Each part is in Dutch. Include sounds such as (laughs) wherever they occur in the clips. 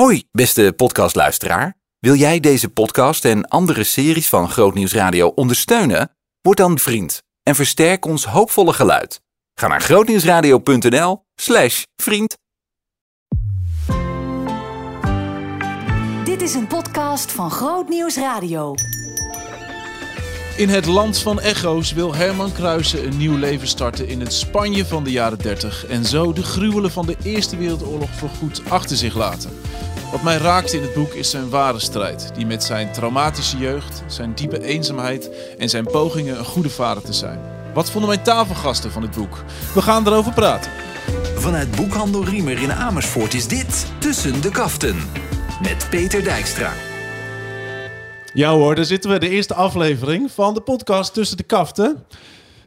Hoi, beste podcastluisteraar. Wil jij deze podcast en andere series van Grootnieuws Radio ondersteunen? Word dan vriend en versterk ons hoopvolle geluid. Ga naar grootnieuwsradio.nl slash vriend. Dit is een podcast van Groot Nieuws Radio. In het land van echo's wil Herman Kruijsen een nieuw leven starten in het Spanje van de jaren 30 en zo de gruwelen van de Eerste Wereldoorlog voorgoed achter zich laten. Wat mij raakt in het boek is zijn ware strijd, die met zijn traumatische jeugd, zijn diepe eenzaamheid en zijn pogingen een goede vader te zijn. Wat vonden mijn tafelgasten van dit boek? We gaan erover praten. Vanuit Boekhandel Riemer in Amersfoort is dit Tussen de Kaften. Met Peter Dijkstra. Ja hoor, daar zitten we. De eerste aflevering van de podcast Tussen de Kaften.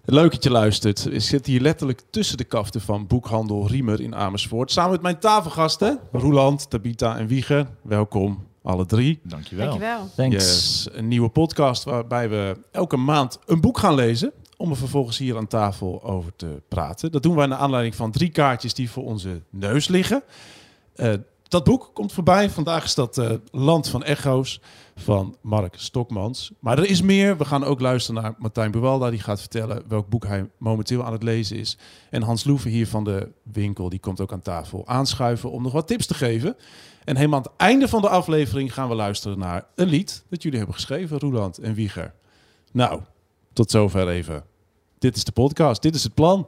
Leuk dat je luistert. Ik zit hier letterlijk tussen de kaften van Boekhandel Riemer in Amersfoort. Samen met mijn tafelgasten, Roeland, Tabita en Wieger. Welkom, alle drie. Dankjewel. Dankjewel. Thanks. Yes, een nieuwe podcast waarbij we elke maand een boek gaan lezen. Om er vervolgens hier aan tafel over te praten. Dat doen wij naar aanleiding van drie kaartjes die voor onze neus liggen. Eh, dat boek komt voorbij. Vandaag is dat eh, Land van Echo's van Mark Stokmans. Maar er is meer. We gaan ook luisteren naar Martijn Buwalda. Die gaat vertellen welk boek hij momenteel aan het lezen is. En Hans Loeven hier van de winkel. Die komt ook aan tafel aanschuiven om nog wat tips te geven. En helemaal aan het einde van de aflevering gaan we luisteren naar een lied dat jullie hebben geschreven, Roeland en Wieger. Nou, tot zover even. Dit is de podcast. Dit is het plan.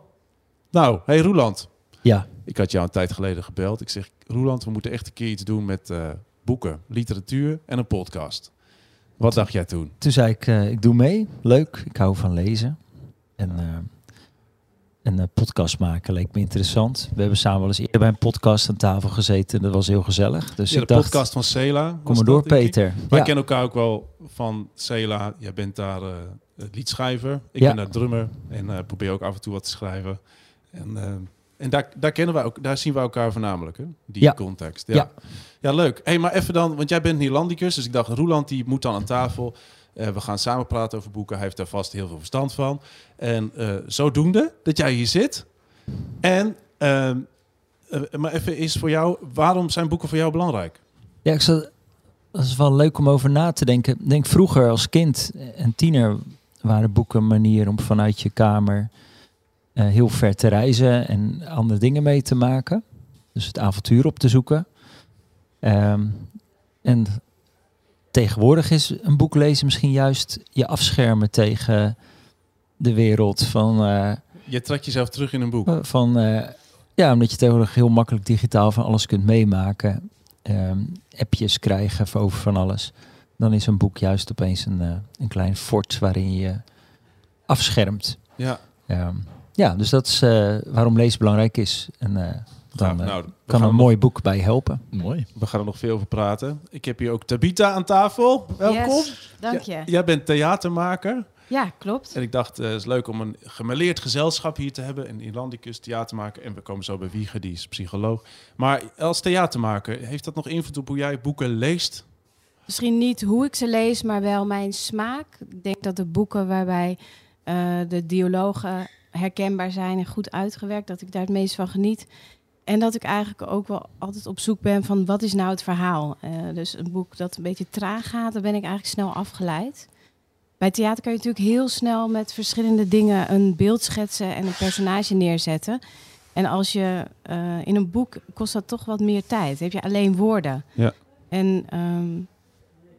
Nou, hey Roeland. Ja, Ik had jou een tijd geleden gebeld. Ik zeg, Roeland, we moeten echt een keer iets doen met eh, boeken, literatuur en een podcast. Wat dacht jij toen? toen zei ik, eh, ik doe mee. Leuk, ik hou van lezen. En eh, een eh, podcast maken leek me interessant. We hebben samen wel eens eerder bij een podcast aan tafel gezeten. Dat was heel gezellig. Dus ja, ik de dacht, podcast van Cela. kom maar door. Peter. Wij Ja, kennen elkaar ook wel van Cela. Jij bent daar eh, liedschrijver. Ik Ja. ben daar drummer en eh, probeer ook af en toe wat te schrijven. En, eh, en daar, daar kennen wij ook, daar zien we elkaar voornamelijk, hè? Die Ja. context. Ja. Ja. ja. leuk. Hey, maar even dan, want jij bent Nederlandicus, dus ik dacht, Roeland die moet dan aan tafel. Eh, we gaan samen praten over boeken. Hij heeft daar vast heel veel verstand van. En eh, zodoende dat jij hier zit. En, ehm, eh, maar even is voor jou, waarom zijn boeken voor jou belangrijk? ja ik zat, dat is wel leuk om over na te denken. Ik denk vroeger als kind en tiener waren boeken een manier om vanuit je kamer eh, heel ver te reizen en andere dingen mee te maken. Dus het avontuur op te zoeken. Ehm, en tegenwoordig is een boek lezen misschien juist je afschermen tegen de wereld van, eh, Je trekt jezelf terug in een boek. van eh, ja, omdat je tegenwoordig heel makkelijk digitaal van alles kunt meemaken, ehm, appjes krijgen over van alles. Dan is een boek juist opeens een, een klein fort waarin je je afschermt. Ja. Ehm, ja, dus dat is eh, waarom lezen belangrijk is. En eh, dan Nou, eh, nou, kan een mooi boek bij helpen. Mooi. we gaan er nog veel over praten. Ik heb hier ook Tabita aan tafel. Welkom. Yes, dank je. Ja, Ja, jij bent theatermaker. klopt. En ik dacht, eh, het is leuk om een gemêleerd gezelschap hier te hebben. Een Irlandicus, theatermaker. En we komen zo bij Wieger, die is psycholoog. Maar als theatermaker, heeft dat nog invloed op hoe jij boeken leest? Misschien niet hoe ik ze lees, maar wel mijn smaak. Ik denk dat de boeken waarbij eh, de dialogen herkenbaar zijn en goed uitgewerkt, dat ik daar het meest van geniet. En dat ik eigenlijk ook wel altijd op zoek ben van wat is nou het verhaal. Eh, dus een boek dat een beetje traag gaat, daar ben ik eigenlijk snel afgeleid. Bij theater kan je natuurlijk heel snel met verschillende dingen een beeld schetsen en een personage neerzetten. En als je eh, in een boek kost dat toch wat meer tijd. heb je alleen woorden. Ja. En ehm,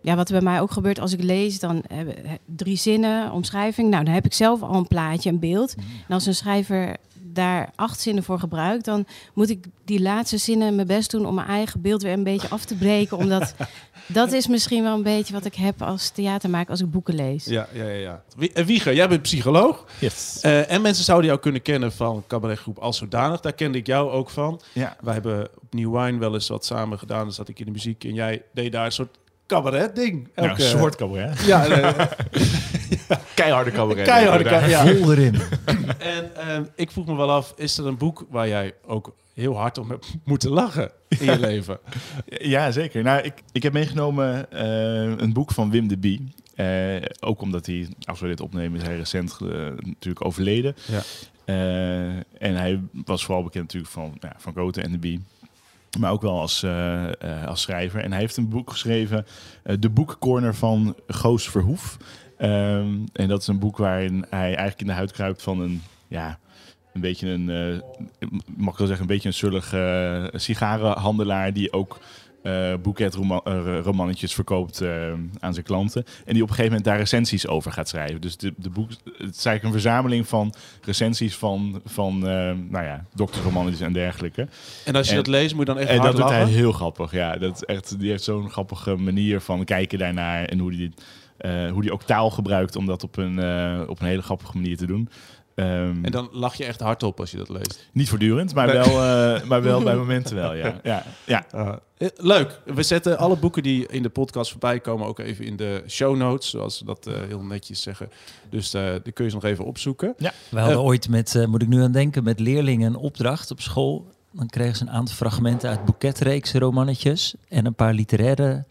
ja, wat er bij mij ook gebeurt als ik lees, dan hebben he- drie zinnen, omschrijving. Nou, dan heb ik zelf al een plaatje, een beeld. En als een schrijver daar acht zinnen voor gebruikt, dan moet ik die laatste zinnen mijn best doen om mijn eigen beeld weer een beetje af te breken. Omdat (laughs) dat is misschien wel een beetje wat ik heb als theatermaker als ik boeken lees. Ja, ja, ja. ja. Wie- eh, Wieger, jij bent psycholoog. Yes. Eh, en mensen zouden jou kunnen kennen van cabaretgroep Als Zodanig. Daar kende ik jou ook van. Ja. Wij hebben op New Wine wel eens wat samen gedaan. Dan zat ik in de muziek en jij deed daar een soort cabaret-ding. Nou, Elke- een soort cabaret. Ja, nee, (laughs) Keiharde cabaret. keiharde ja. Vol erin. En ehm, ik vroeg me wel af, is er een boek waar jij ook heel hard om hebt moeten lachen in je (laughs) leven? Ja, zeker. Nou, ik, ik heb meegenomen eh, een boek van Wim de Bie. Eh, ook omdat hij, als we dit opnemen, is hij recent eh, natuurlijk overleden. Ja. Eh, en hij was vooral bekend natuurlijk van, ja, van Goten en de Bie. Maar ook wel als, eh, eh, als schrijver. En hij heeft een boek geschreven, eh, De Boekcorner van Goos Verhoef. Ehm, en dat is een boek waarin hij eigenlijk in de huid kruipt van een, ja, een beetje een, mag ik wel zeggen, een beetje een zullig eh, sigarenhandelaar die ook eh boeketromannetjes verkoopt eh, aan zijn klanten. En die op een gegeven moment daar recensies over gaat schrijven. Dus de, de boek, het is eigenlijk een verzameling van recensies van, van eh, nou ja, en dergelijke. En als je En- dat leest, moet je dan echt En hard dat doet hij heel grappig. Ja, dat is echt, die heeft zo'n grappige manier van kijken daarnaar en hoe die, eh, hoe die ook taal gebruikt om dat op een, eh, op een hele grappige manier te doen. Ehm, En dan lach je echt hardop als je dat leest. Niet voortdurend, maar, Nee. wel, eh, (laughs) maar wel bij momenten wel. Ja. Ja, ja. Eh, leuk. We zetten alle boeken die in de podcast voorbij komen ook even in de show notes, zoals ze dat eh, heel netjes zeggen. Dus eh die kun je ze nog even opzoeken. We hadden ooit met, eh, moet ik nu aan denken, met leerlingen een opdracht op school. Dan kregen ze een aantal fragmenten uit boeketreeks romannetjes en een paar literaire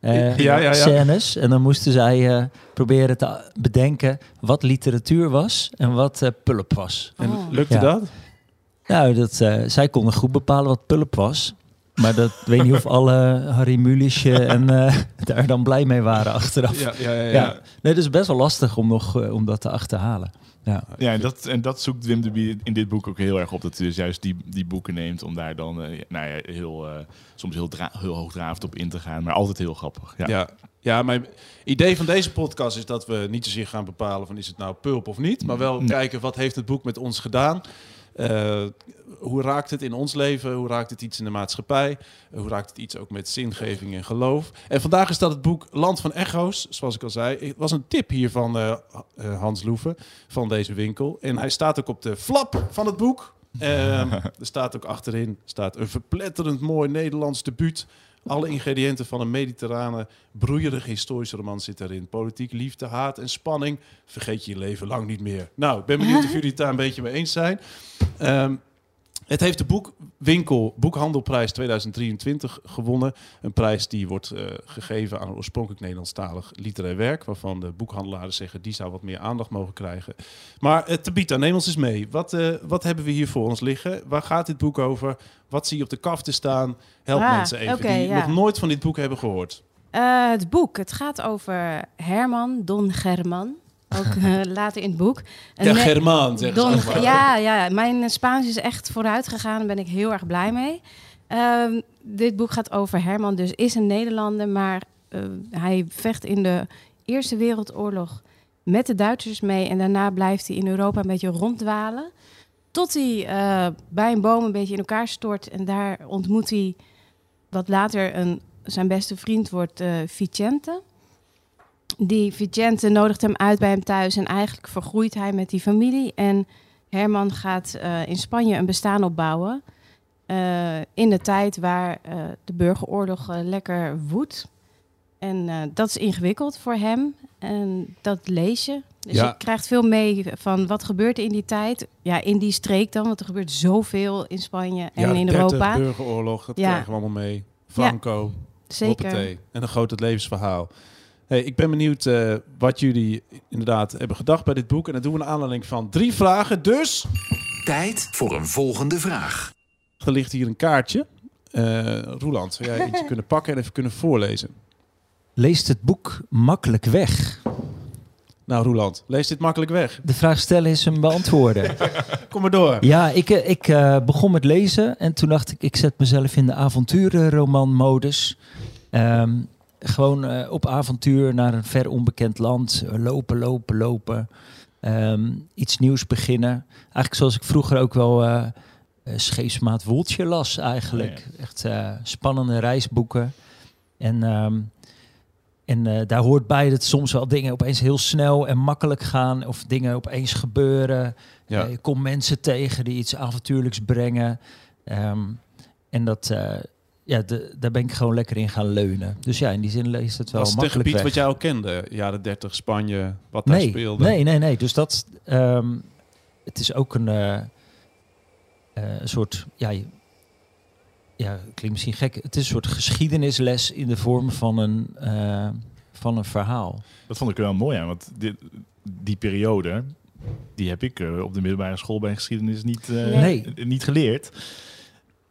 eh, Ja, ja, ja. scènes. En dan moesten zij eh, proberen te bedenken wat literatuur was en wat eh, pulp was. En Oh. lukte Ja. dat? Nou, dat, eh, zij konden goed bepalen wat pulp was. Maar dat ik weet niet of alle Harry Mulischje en eh, (laughs) daar dan blij mee waren achteraf. Ja, ja, ja. ja. Ja. Nee, het is best wel lastig om, nog, om dat te achterhalen. Ja. Ja, en dat, en dat zoekt Wim de Bie in dit boek ook heel erg op. Dat hij dus juist die, die boeken neemt om daar dan eh, nou ja, heel, eh, soms heel, heel hoogdravend op in te gaan. Maar altijd heel grappig. Ja. Ja. ja, mijn idee van deze podcast is dat we niet zozeer gaan bepalen van is het nou pulp of niet, maar wel Nee. kijken wat heeft het boek met ons gedaan. Eh, hoe raakt het in ons leven? Hoe raakt het iets in de maatschappij? Hoe raakt het iets ook met zingeving en geloof? En vandaag is dat het boek Land van Echo's, zoals ik al zei. Het was een tip hier van eh, eh, Hans Loeven van deze winkel. En hij staat ook op de flap van het boek. Ehm, (laughs) er staat ook achterin staat een verpletterend mooi Nederlands debuut. Alle ingrediënten van een mediterrane, broeierige historische roman zitten erin. Politiek, liefde, haat en spanning. Vergeet je je leven lang niet meer. Nou, ik ben benieuwd of jullie het daar een beetje mee eens zijn. Ehm, het heeft de boekwinkel Boekhandelprijs 2023 gewonnen. Een prijs die wordt eh, gegeven aan een oorspronkelijk Nederlandstalig literair werk. Waarvan de boekhandelaren zeggen die zou wat meer aandacht mogen krijgen. Maar uh, Tabita, neem ons eens mee. Wat, eh, wat hebben we hier voor ons liggen? Waar gaat dit boek over? Wat zie je op de kaften staan? Help Ah, mensen even die ja. nog nooit van dit boek hebben gehoord. Eh, het boek, het gaat over Herman, Don German. Ook eh, (laughs) later in het boek. Ja, Ne- Germaan, zeggen ze Don, allemaal. ja, ja, mijn eh, Spaans is echt vooruit gegaan. Daar ben ik heel erg blij mee. Ehm, dit boek gaat over Herman, dus is een Nederlander, maar eh, hij vecht in de Eerste Wereldoorlog met de Duitsers mee. En daarna blijft hij in Europa een beetje ronddwalen. Tot hij eh, bij een boom een beetje in elkaar stort. En daar ontmoet hij wat later een, zijn beste vriend wordt, eh, Vicente. Die Vicente nodigt hem uit bij hem thuis en eigenlijk vergroeit hij met die familie. En Herman gaat eh, in Spanje een bestaan opbouwen. eh, in de tijd waar eh, de burgeroorlog lekker woedt. En dat is ingewikkeld voor hem. En dat lees je. Dus Ja. je krijgt veel mee van wat gebeurt er in die tijd. Ja, in die streek dan, want er gebeurt zoveel in Spanje en Ja, in 30, Europa. burgeroorlog, dat Ja. krijgen we allemaal mee. Franco, Zeker. hoppatee. En een groot het levensverhaal. Hey, ik ben benieuwd eh, wat jullie inderdaad hebben gedacht bij dit boek. En dat doen we naar aanleiding van drie vragen. Dus, Tijd voor een volgende vraag. er ligt hier een kaartje. Eh Roeland, zou jij (laughs) eentje kunnen pakken en even kunnen voorlezen? Leest het boek makkelijk weg? Nou, Roeland, lees dit makkelijk weg. De vraag stellen is hem beantwoorden. (laughs) Kom maar door. Ja, ik, eh, ik eh, begon met lezen en toen dacht ik, ik zet mezelf in de avonturenroman-modus. Ehm, gewoon eh, op avontuur naar een ver onbekend land. Eh, lopen, lopen, lopen. Ehm, iets nieuws beginnen. Eigenlijk zoals ik vroeger ook wel eh, Scheepsmaat Woeltje las eigenlijk. Echt eh, spannende reisboeken. En, ehm, en daar hoort bij dat soms wel dingen opeens heel snel en makkelijk gaan. Of dingen opeens gebeuren. Ja. Je komt mensen tegen die iets avontuurlijks brengen. Ehm, en dat, ja, de, daar ben ik gewoon lekker in gaan leunen. Dus ja, in die zin leest het wel Was het een makkelijk gebied weg. wat jij ook kende? Jaren 30, Spanje, wat daar nee, speelde? nee, nee, nee. Dus dat, ehm, het is ook een eh, eh, een soort, ja, ja, klinkt misschien gek. Het is een soort geschiedenisles in de vorm van een, eh, van een verhaal. Dat vond ik wel mooi aan, want dit, die periode, die heb ik op de middelbare school bij geschiedenis niet, eh, Nee. niet geleerd.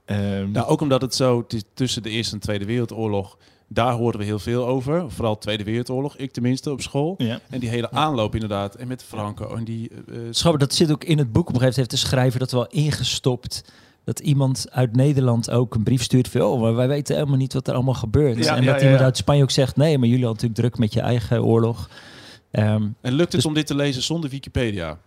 Ehm, Nou, ook omdat het zo het is tussen de Eerste en Tweede Wereldoorlog, daar horen we heel veel over. Vooral Tweede Wereldoorlog, ik tenminste op school. ja. En die hele aanloop inderdaad. En met Franco en die... Schat, dat zit ook in het boek. Op een gegeven moment heeft de schrijver dat wel ingestopt. Dat iemand uit Nederland ook een brief stuurt van... oh, maar wij weten helemaal niet wat er allemaal gebeurt. Ja, en ja, dat ja, iemand ja. uit Spanje ook zegt... nee, maar jullie hadden natuurlijk druk met je eigen oorlog. Ehm, En lukt het Dus- om dit te lezen zonder Wikipedia?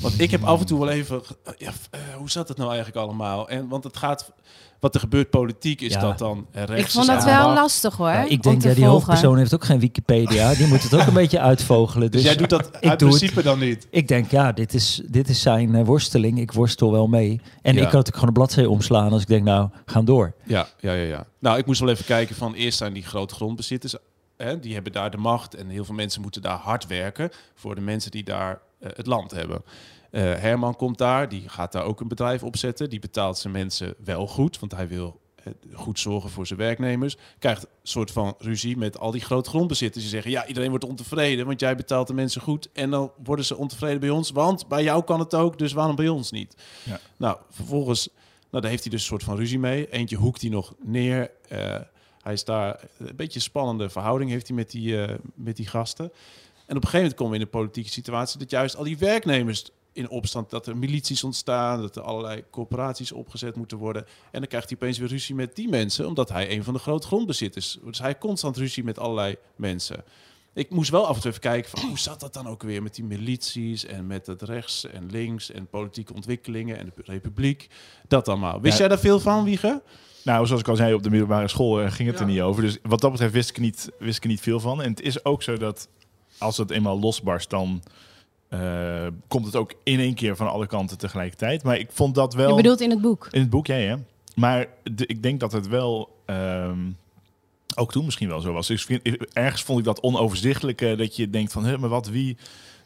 Want ik heb af en toe wel even... eh, Ja, eh, hoe zat het nou eigenlijk allemaal? En, want het gaat... Wat er gebeurt politiek, is Ja. dat dan rechts? Ik vond dat wel lastig hoor. ja, ik denk, ja, die volgen. hoofdpersoon heeft ook geen Wikipedia. Die moet het ook een (laughs) beetje uitvogelen. Dus Dus jij doet dat ik uit doe het. principe dan niet? ik denk, ja, dit is, dit is zijn eh, worsteling. Ik worstel wel mee. En Ja. ik had ook gewoon een bladzijde omslaan als ik denk, nou, gaan door. Ja, ja, ja, ja. Nou, ik moest wel even kijken van... Eerst zijn die grote grondbezitters... Hè, die hebben daar de macht. En heel veel mensen moeten daar hard werken... voor de mensen die daar eh, het land hebben. Eh, Herman komt daar. Die gaat daar ook een bedrijf opzetten. Die betaalt zijn mensen wel goed. Want hij wil eh, goed zorgen voor zijn werknemers. Krijgt een soort van ruzie met al die grote grondbezitters. Die zeggen, ja, iedereen wordt ontevreden... want jij betaalt de mensen goed. En dan worden ze ontevreden bij ons. Want bij jou kan het ook, dus waarom bij ons niet? Ja. Nou, vervolgens... Nou, daar heeft hij dus een soort van ruzie mee. Eentje hoekt hij nog neer. Eh, hij is daar... Een beetje een spannende verhouding heeft hij met die, eh, met die gasten. En op een gegeven moment komen we in een politieke situatie... dat juist al die werknemers in opstand... dat er milities ontstaan, dat er allerlei corporaties opgezet moeten worden. En dan krijgt hij opeens weer ruzie met die mensen... omdat hij een van de grote grondbezitters is. Dus hij constant ruzie met allerlei mensen. Ik moest wel af en toe even kijken van hoe zat dat dan ook weer met die milities en met het rechts en links en politieke ontwikkelingen en de republiek. Dat allemaal. Wist Ja. jij daar veel van, Wieger? Nou, zoals ik al zei, op de middelbare school eh, ging het Ja. er niet over. Dus wat dat betreft wist ik, niet, wist ik er niet veel van. En het is ook zo dat als het eenmaal losbarst, dan eh, komt het ook in één keer van alle kanten tegelijkertijd. Maar ik vond dat wel... Je bedoelt in het boek. In het boek, ja, ja. Maar de, ik denk dat het wel... ehm, ook toen misschien wel zo was. Dus ik vind, ergens vond ik dat onoverzichtelijk. eh, dat je denkt van, hè, maar wat, wie,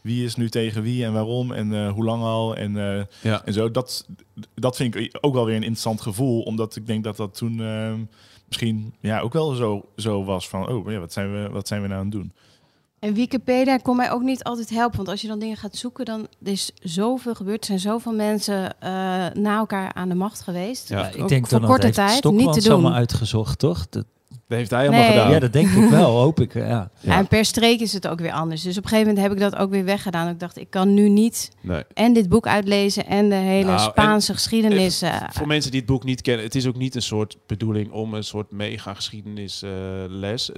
wie is nu tegen wie en waarom en eh, hoe lang al en, eh, Ja. en zo. Dat, dat vind ik ook wel weer een interessant gevoel. Omdat ik denk dat dat toen ehm, misschien ja, ook wel zo, zo was van... Oh, ja, wat zijn, we, wat zijn we nou aan het doen? En Wikipedia kon mij ook niet altijd helpen. Want als je dan dingen gaat zoeken, dan is zoveel gebeurd. Er zijn zoveel mensen eh, na elkaar aan de macht geweest. Ja. ik denk voor dan korte heeft tijd, niet te het allemaal doen. uitgezocht, toch? Dat, Dat heeft hij allemaal Nee. gedaan. ja, dat denk ik wel, hoop ik. Ja. Ja. Ja, en per streek is het ook weer anders. Dus op een gegeven moment heb ik dat ook weer weggedaan. Ik dacht, ik kan nu niet Nee. en dit boek uitlezen en de hele Nou, Spaanse geschiedenis. eh, Voor mensen die het boek niet kennen, het is ook niet een soort bedoeling om een soort mega geschiedenisles.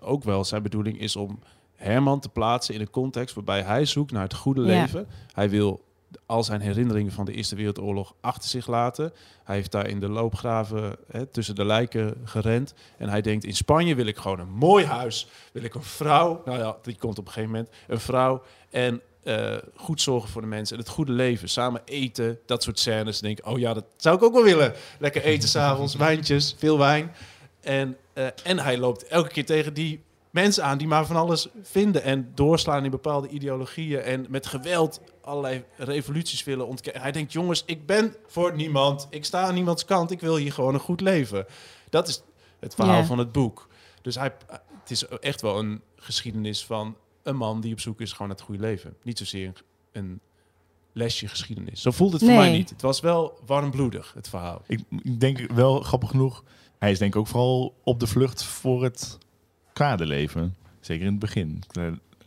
ook wel zijn bedoeling is om Herman te plaatsen in een context waarbij hij zoekt naar het goede Ja. leven. Hij wil al zijn herinneringen van de Eerste Wereldoorlog achter zich laten. Hij heeft daar in de loopgraven hè, tussen de lijken gerend. En hij denkt, in Spanje wil ik gewoon een mooi huis. Wil ik een vrouw. Nou ja, die komt op een gegeven moment. Een vrouw. En eh, goed zorgen voor de mensen. En het goede leven. Samen eten. Dat soort scènes. Dan denk ik, oh ja, dat zou ik ook wel willen. Lekker eten s'avonds. Wijntjes. Veel wijn. En, eh, en hij loopt elke keer tegen die mensen aan die maar van alles vinden. En doorslaan in bepaalde ideologieën. En met geweld allerlei revoluties willen ontkennen. Hij denkt, jongens, ik ben voor niemand. Ik sta aan niemands kant. Ik wil hier gewoon een goed leven. Dat is het verhaal Ja. van het boek. Dus hij, het is echt wel een geschiedenis van een man die op zoek is gewoon naar het goede leven. Niet zozeer een, lesje geschiedenis. Zo voelt het voor mij niet. Het was wel warmbloedig, het verhaal. Ik, ik denk wel, grappig genoeg, hij is denk ik ook vooral op de vlucht voor het kwade leven. Zeker in het begin.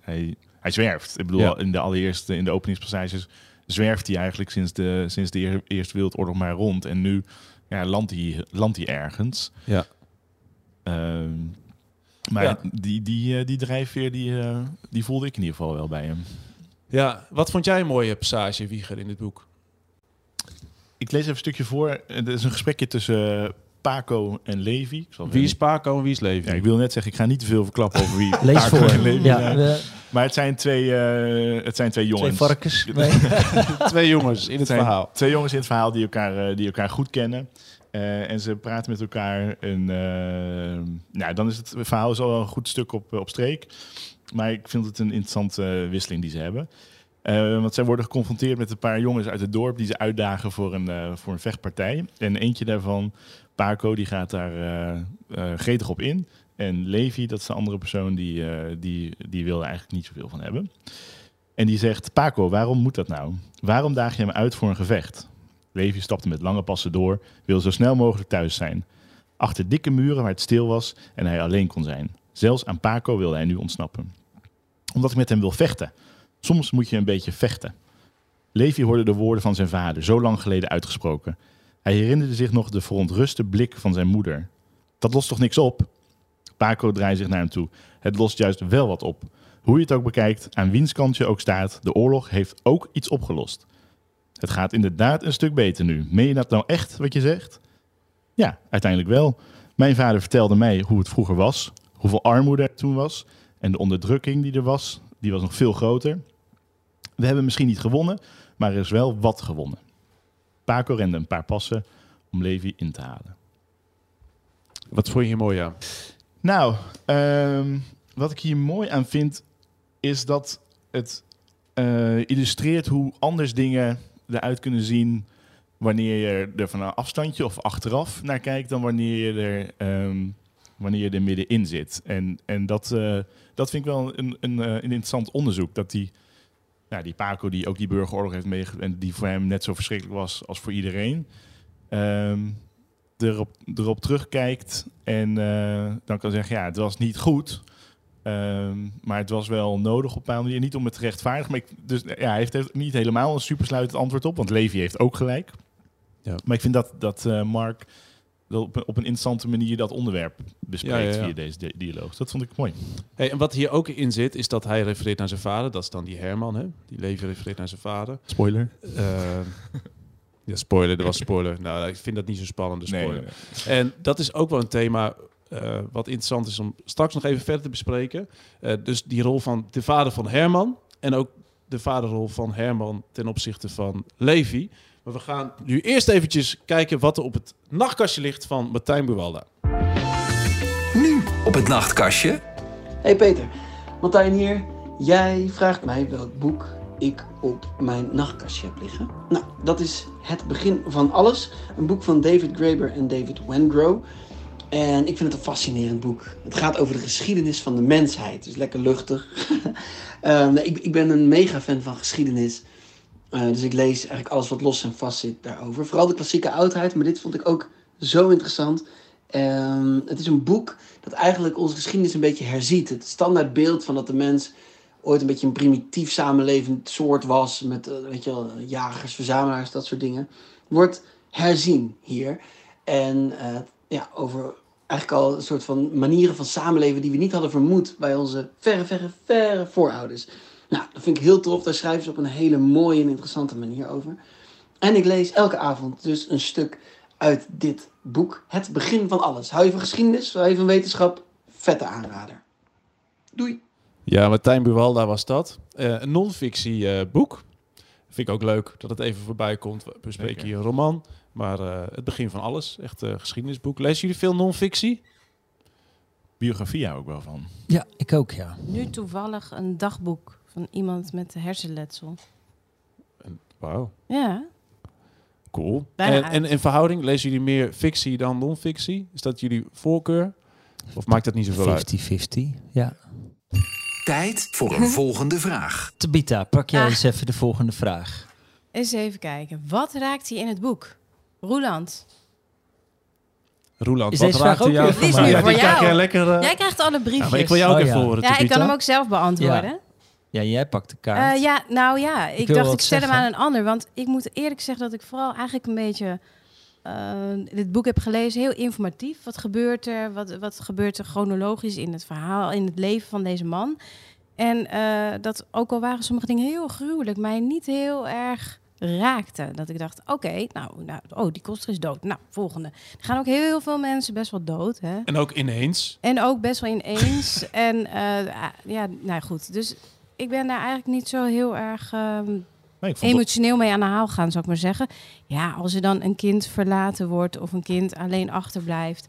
Hij, hij zwerft. Ik bedoel, Ja. in de allereerste, in de openingspassages zwerft hij eigenlijk sinds de, sinds de Eer- Eerste Wereldoorlog maar rond. En nu ja, landt, hij, landt hij ergens. Ja. Ehm, maar Ja. die, die, eh, die drijfveer, die, eh, die voelde ik in ieder geval wel bij hem. Ja, wat vond jij een mooie passage, Wieger, in dit boek? Ik lees even een stukje voor. Er is een gesprekje tussen Paco en Levi. Ik zal Wie is Paco en wie is Levi? Ja, ik wil net zeggen, ik ga niet te veel verklappen over wie (laughs) Lees Paco voor. en Levi Ja, zijn. Maar het zijn twee, eh, het zijn twee jongens. twee varkens. (laughs) Nee. (laughs) Twee jongens in het verhaal. Twee jongens in het verhaal die elkaar, eh, die elkaar goed kennen. Eh, en ze praten met elkaar. En, nou, dan is het verhaal is al een goed stuk op, op streek. Maar ik vind het een interessante wisseling die ze hebben. Eh, want zij worden geconfronteerd met een paar jongens uit het dorp die ze uitdagen voor een, eh, voor een vechtpartij. En eentje daarvan, Paco, die gaat daar eh, gretig op in. En Levi, dat is de andere persoon, die, eh, die, die wil er eigenlijk niet zoveel van hebben. En die zegt, Paco, waarom moet dat nou? Waarom daag je hem uit voor een gevecht? Levi stapte met lange passen door, wilde zo snel mogelijk thuis zijn. Achter dikke muren waar het stil was en hij alleen kon zijn. Zelfs aan Paco wilde hij nu ontsnappen. Omdat ik met hem wil vechten. Soms moet je een beetje vechten. Levi hoorde de woorden van zijn vader, zo lang geleden uitgesproken. Hij herinnerde zich nog de verontruste blik van zijn moeder. Dat lost toch niks op? Paco draaide zich naar hem toe. Het lost juist wel wat op. Hoe je het ook bekijkt, aan wiens kant je ook staat, de oorlog heeft ook iets opgelost. Het gaat inderdaad een stuk beter nu. Meen je dat nou echt, wat je zegt? Ja, uiteindelijk wel. Mijn vader vertelde mij hoe het vroeger was, hoeveel armoede er toen was en de onderdrukking die er was, die was nog veel groter. We hebben misschien niet gewonnen, maar er is wel wat gewonnen. Paco rende een paar passen om Levi in te halen. Wat vond je hier mooi aan? Nou, ehm, wat ik hier mooi aan vind, is dat het eh, illustreert hoe anders dingen eruit kunnen zien wanneer je er van een afstandje of achteraf naar kijkt dan wanneer je er, ehm, wanneer je er middenin zit. En, en dat, eh, dat vind ik wel een, een, eh, een interessant onderzoek. Dat die, nou, die Paco die ook die burgeroorlog heeft meegemaakt en die voor hem net zo verschrikkelijk was als voor iedereen. ehm, erop, erop terugkijkt en eh, dan kan zeggen, ja, het was niet goed. ehm, maar het was wel nodig op een bepaalde manier. Niet om het te rechtvaardigen. Maar ik, dus, ja, hij heeft niet helemaal een supersluitend antwoord op. Want Levi heeft ook gelijk. Ja. Maar ik vind dat, dat eh, Mark op, een- op een interessante manier dat onderwerp bespreekt Ja, ja, ja. via deze di- dialoog. Dat vond ik mooi. Hey, en wat hier ook in zit, is dat hij refereert naar zijn vader. Dat is dan die Herman, hè? Die Levi refereert naar zijn vader. Spoiler. Eh, (laughs) ja, spoiler, dat was spoiler. Nou, ik vind dat niet zo spannend, de Nee, spoiler. nee, nee. En dat is ook wel een thema eh, wat interessant is om straks nog even verder te bespreken. Eh, dus die rol van de vader van Herman en ook de vaderrol van Herman ten opzichte van Levi. Maar we gaan nu eerst eventjes kijken wat er op het nachtkastje ligt van Martijn Buwalda. Nu op het nachtkastje. Hey Peter, Martijn hier. Jij vraagt mij welk boek ik op mijn nachtkastje heb liggen. Nou, dat is Het Begin van Alles. Een boek van David Graeber en David Wengrow. En ik vind het een fascinerend boek. Het gaat over de geschiedenis van de mensheid. Dus lekker luchtig. (laughs) Ehm, ik, ik ben een mega fan van geschiedenis. Eh, dus ik lees eigenlijk alles wat los en vast zit daarover. Vooral de klassieke oudheid, maar dit vond ik ook zo interessant. Ehm, het is een boek dat eigenlijk onze geschiedenis een beetje herziet. Het standaardbeeld van dat de mens ooit een beetje een primitief samenlevend soort was. Met eh, weet je wel, jagers, verzamelaars, dat soort dingen. Wordt herzien hier. En eh, ja, over eigenlijk al een soort van manieren van samenleven die we niet hadden vermoed bij onze verre, verre, verre voorouders. Nou, dat vind ik heel tof. Daar schrijven ze op een hele mooie en interessante manier over. En ik lees elke avond dus een stuk uit dit boek. Het begin van alles. Hou je van geschiedenis? Hou je van wetenschap? Vette aanrader. Doei! Ja, Martijn Buwalda was dat. Eh, een non-fictie eh, boek. Vind ik ook leuk dat het even voorbij komt. We bespreken hier een roman, maar eh, het begin van alles. Echt een geschiedenisboek. Lezen jullie veel non-fictie? Biografie hou ik wel van. Ja, ik ook, ja. Nu toevallig een dagboek van iemand met hersenletsel. Wauw, Ja, cool. En, en in verhouding, lezen jullie meer fictie dan non-fictie? Is dat jullie voorkeur? Of maakt dat niet zoveel uit? 50-50, ja. Tijd voor een (laughs) volgende vraag. Tabita, pak jij Ah. eens even de volgende vraag. eens even kijken. Wat raakt hij in het boek? Roeland. Roeland, Is wat deze vraag raakt ook jou? is nu voor krijg jou. jij lekker... eh, Jij krijgt alle briefjes. ja, maar ik wil jou ook Oh, even ja. horen, Ja, ik kan hem ook zelf beantwoorden. Ja, jij pakt de kaart. Eh, ja, nou ja, ik dacht ik stel hem aan een ander. Want ik moet eerlijk zeggen dat ik vooral eigenlijk een beetje eh, dit boek heb gelezen. Heel informatief. Wat gebeurt er? Wat, wat gebeurt er chronologisch in het verhaal, in het leven van deze man? En eh, dat ook al waren sommige dingen heel gruwelijk, mij niet heel erg raakte. Dat ik dacht, oké, nou, nou, oh, die koster is dood. Nou, volgende. Er gaan ook heel veel mensen best wel dood, hè? En ook ineens. En ook best wel ineens. (laughs) en eh, ah, ja, nou goed. Dus ik ben daar eigenlijk niet zo heel erg ehm, Nee, emotioneel mee aan de haal gaan, zou ik maar zeggen. Ja, als er dan een kind verlaten wordt of een kind alleen achterblijft.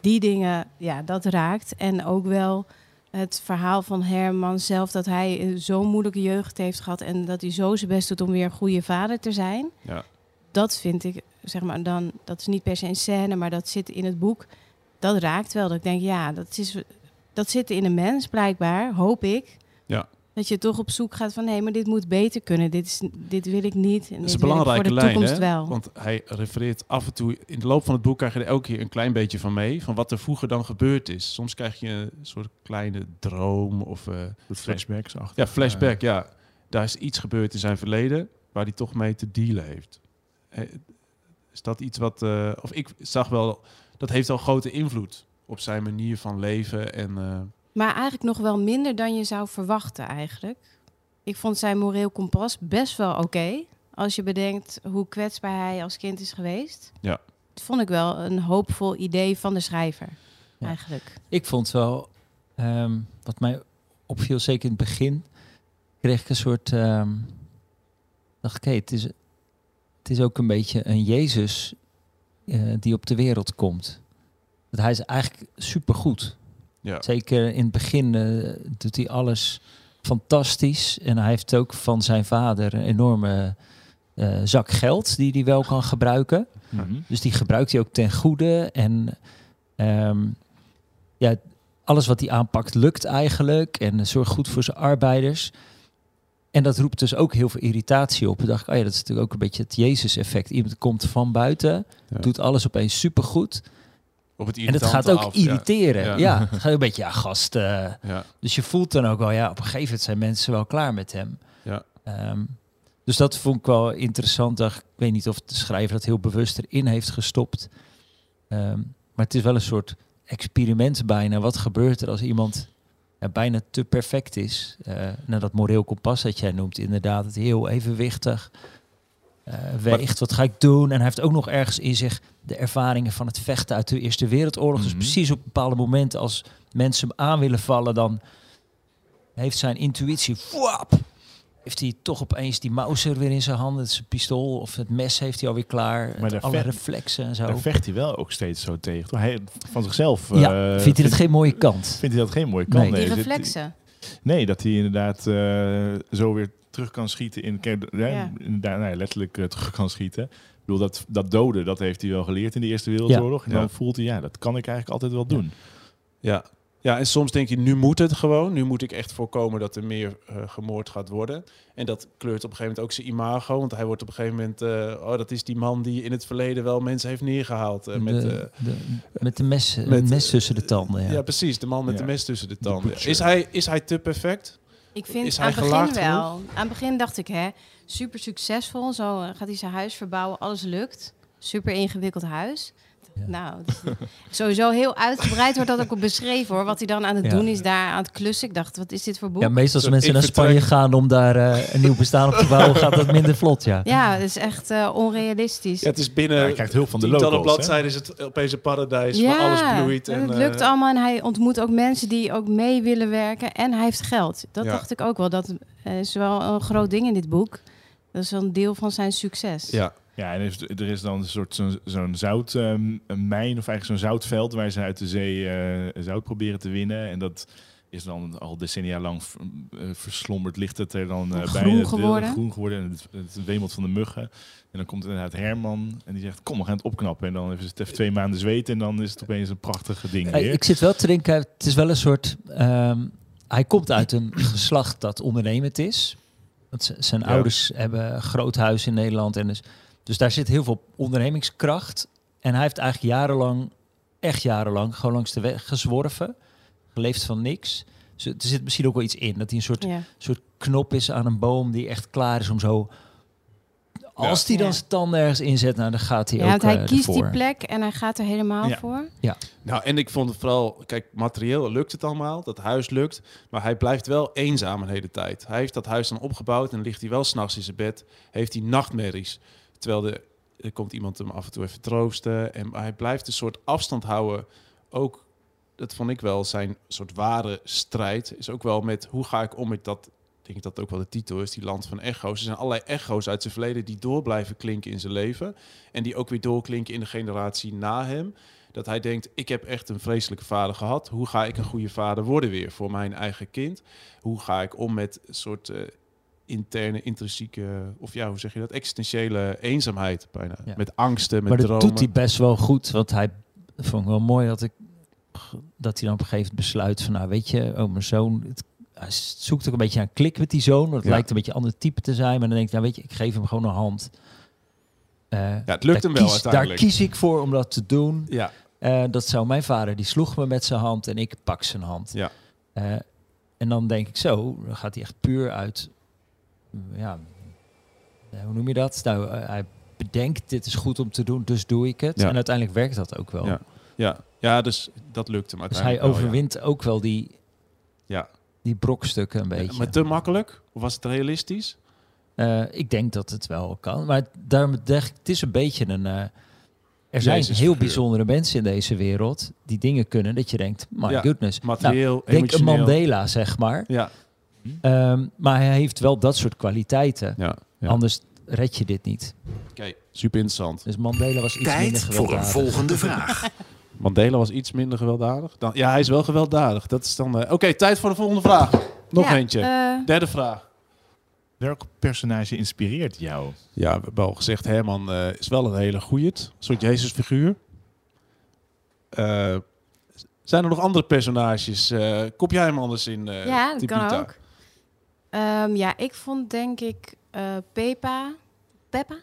Die dingen, ja, dat raakt. En ook wel het verhaal van Herman zelf, dat hij zo'n moeilijke jeugd heeft gehad. En dat hij zo zijn best doet om weer een goede vader te zijn. Ja. Dat vind ik, zeg maar, dan, dat is niet per se een scène, maar dat zit in het boek. Dat raakt wel. Dat ik denk, ja, dat, is, dat zit in een mens blijkbaar, hoop ik. Ja. Dat je toch op zoek gaat van, hé, maar dit moet beter kunnen. Dit, is, dit wil ik niet. En Dat is een belangrijke voor de lijn, toekomst hè? wel. Want hij refereert af en toe... In de loop van het boek krijg je er elke keer een klein beetje van mee... van wat er vroeger dan gebeurd is. Soms krijg je een soort kleine droom of... eh, Dat flashbacks achter. ja, flashback, ja. Daar is iets gebeurd in zijn verleden... waar hij toch mee te dealen heeft. Eh, Is dat iets wat... eh, of ik zag wel... Dat heeft al grote invloed op zijn manier van leven en... Maar eigenlijk nog wel minder dan je zou verwachten eigenlijk. Ik vond zijn moreel kompas best wel oké. als je bedenkt hoe kwetsbaar hij als kind is geweest. Ja. Dat vond ik wel een hoopvol idee van de schrijver. Ja. Eigenlijk. Ik vond wel, ehm, wat mij opviel, zeker in het begin, kreeg ik een soort, ehm dacht ik, het, is, het is ook een beetje een Jezus eh, die op de wereld komt. Dat hij is eigenlijk supergoed. Ja. Zeker in het begin eh, doet hij alles fantastisch. En hij heeft ook van zijn vader een enorme eh, zak geld die hij wel kan gebruiken. Mhm. Dus die gebruikt hij ook ten goede. En ehm, ja, alles wat hij aanpakt lukt eigenlijk. En zorgt goed voor zijn arbeiders. En dat roept dus ook heel veel irritatie op. En dacht ik, oh ja, dat is natuurlijk ook een beetje het Jezus-effect. Iemand komt van buiten, Ja. doet alles opeens supergoed. Op het En dat gaat ook af, irriteren. Ja. Ja, (laughs) het gaat een beetje, ja, gast. eh, Ja. dus je voelt dan ook wel, ja, op een gegeven moment zijn mensen wel klaar met hem. Ja. Ehm, dus dat vond ik wel interessant. Ik weet niet of de schrijver dat heel bewust erin heeft gestopt. Ehm, maar het is wel een soort experiment bijna. Wat gebeurt er als iemand ja, bijna te perfect is? Eh nou, dat moreel kompas dat jij noemt, inderdaad, het heel evenwichtig. Eh weegt, wat ga ik doen? En hij heeft ook nog ergens in zich de ervaringen van het vechten uit de Eerste Wereldoorlog. Mhm. Dus precies op bepaalde momenten als mensen hem aan willen vallen, dan heeft zijn intuïtie, wap, heeft hij toch opeens die Mauser weer in zijn handen, zijn pistool of het mes heeft hij alweer klaar, Maar alle reflexen en zo. Daar vecht hij wel ook steeds zo tegen. toch? Hij, van zichzelf ja, eh, vindt hij dat geen mooie kant? vindt hij dat geen mooie kant. Nee. Die reflexen. Nee, dat hij inderdaad eh, zo weer terug kan schieten. In, ja. Nou letterlijk eh, (laughs) terug kan schieten. Ik bedoel, dat, dat doden, dat heeft hij wel geleerd in de Eerste Wereldoorlog. En Ja. dan voelt hij, ja, dat kan ik eigenlijk altijd wel doen. Ja. ja, en soms denk je, nu moet het gewoon. Nu moet ik echt voorkomen dat er meer eh, gemoord gaat worden. En dat kleurt op een gegeven moment ook zijn imago. Want hij wordt op een gegeven moment... eh, oh, dat is die man die in het verleden wel mensen heeft neergehaald. eh, met, de, eh, de- met de mes, met, mes tussen de tanden. Ja. ja. precies. De man met Ja. de mes tussen de De tanden. Is hij, is hij te perfect? Ik vind Is aan het begin wel. Aan het begin dacht ik, hè, super succesvol. Zo gaat hij zijn huis verbouwen, alles lukt. Super ingewikkeld huis. Ja. Nou, is- sowieso heel uitgebreid wordt dat ook beschreven hoor. Wat hij dan aan het Ja. doen is daar aan het klussen. Ik dacht, wat is dit voor boek? Ja, meestal als mensen naar Spanje gaan om daar eh, een nieuw bestaan op te bouwen, (laughs) gaat dat minder vlot, ja. Ja, het is echt eh, onrealistisch. Ja, het is binnen Ja, hij krijgt hulp van de locals. bladzijden is het opeens een paradijs waar alles bloeit. en En, het lukt eh, allemaal en hij ontmoet ook mensen die ook mee willen werken. En hij heeft geld. Dat Ja. dacht ik ook wel. Dat eh, is wel een groot ding in dit boek. Dat is wel een deel van zijn succes. Ja, Ja, en er is, er is dan een soort zo'n zo'n zout, ehm, een mijn of eigenlijk zo'n zoutveld waar ze uit de zee eh, zout proberen te winnen. En dat is dan al decennia lang eh, verslomberd. Ligt het er dan eh, Groen bij. Het, geworden. groen geworden. En het, het wemelt van de muggen. En dan komt inderdaad Herman en die zegt, kom, we gaan het opknappen. En dan heeft het even twee maanden zweten en dan is het opeens een prachtige ding weer. ik zit wel te denken, het is wel een soort... ehm, hij komt uit een (clears throat) geslacht dat ondernemend is. Want zijn Ja. ouders hebben een groot huis in Nederland. En dus, dus daar zit heel veel ondernemingskracht. En hij heeft eigenlijk jarenlang, echt jarenlang, gewoon langs de weg gezworven. Geleefd van niks. Dus er zit misschien ook wel iets in. Dat hij een soort, Ja. soort knop is aan een boom die echt klaar is om zo... Als hij dan Ja. zijn tanden ergens inzet, nou, dan gaat hij Ja, ook want hij eh, kiest die plek en hij gaat er helemaal Ja. voor. Nou, en ik vond het vooral, kijk, materieel lukt het allemaal, dat huis lukt, maar hij blijft wel eenzaam een hele tijd. Hij heeft dat huis dan opgebouwd en ligt hij wel s'nachts in zijn bed, heeft hij nachtmerries. Terwijl de, er komt iemand hem af en toe even troosten en hij blijft een soort afstand houden. Ook, dat vond ik wel zijn soort ware strijd, is ook wel met hoe ga ik om met dat, ik denk dat ook wel de titel is, die land van echo's. Er zijn allerlei echo's uit zijn verleden die door blijven klinken in zijn leven en die ook weer doorklinken in de generatie na hem dat hij denkt, ik heb echt een vreselijke vader gehad. Hoe ga ik een goede vader worden weer voor mijn eigen kind? Hoe ga ik om met soort eh, interne, intrinsieke, of ja, hoe zeg je dat? Existentiële eenzaamheid bijna. Ja. Met angsten, met maar dat dromen. doet hij best wel goed. Want hij vond ik wel mooi dat ik dat hij dan op een gegeven moment besluit van nou weet je, oh mijn zoon, het, hij zoekt ook een beetje een klik met die zoon. Ja. lijkt een beetje een ander type te zijn. Maar dan denk ik, nou weet je, ik geef hem gewoon een hand. Eh, Ja, het lukt hem wel kies- Daar kies ik voor om dat te doen. Ja, Eh, dat zou mijn vader, die sloeg me met zijn hand en ik pak zijn hand. Ja. Eh, en dan denk ik zo, dan gaat hij echt puur uit, ja, eh, hoe noem je dat? Nou, eh, hij bedenkt, dit is goed om te doen, dus doe ik het. Ja. En uiteindelijk werkt dat ook wel. Ja. ja. ja dus dat lukt hem Dus hij uiteindelijk wel, ja. overwint ook wel die, Ja. die brokstukken een beetje. maar te makkelijk? Of was het realistisch? Eh, ik denk dat het wel kan. Maar daarom zeg ik, het is een beetje een... er zijn Jezus heel figuur. bijzondere mensen in deze wereld die dingen kunnen dat je denkt, my Ja, goodness. Materieel, nou, denk een. Mandela, zeg maar. Ja. Ehm, maar hij heeft wel dat soort kwaliteiten. Ja. ja. Anders red je dit niet. Oké, super interessant. Dus Mandela was iets minder Tijd voor een gewelddadig. volgende vraag. (laughs) Mandela was iets minder gewelddadig. Dan, ja, hij is wel gewelddadig. Dat is dan. eh, Oké, tijd voor de volgende vraag. Nog Ja, eentje. eh, Derde vraag. Welk personage inspireert jou? Ja, we hebben al gezegd, Herman eh, is wel een hele goeie. Een soort Jezusfiguur. Eh zijn er nog andere personages? Eh kop jij hem anders in? eh ja, dat kan ook. Ehm, ja, ik vond denk ik eh Pepa. Peppa?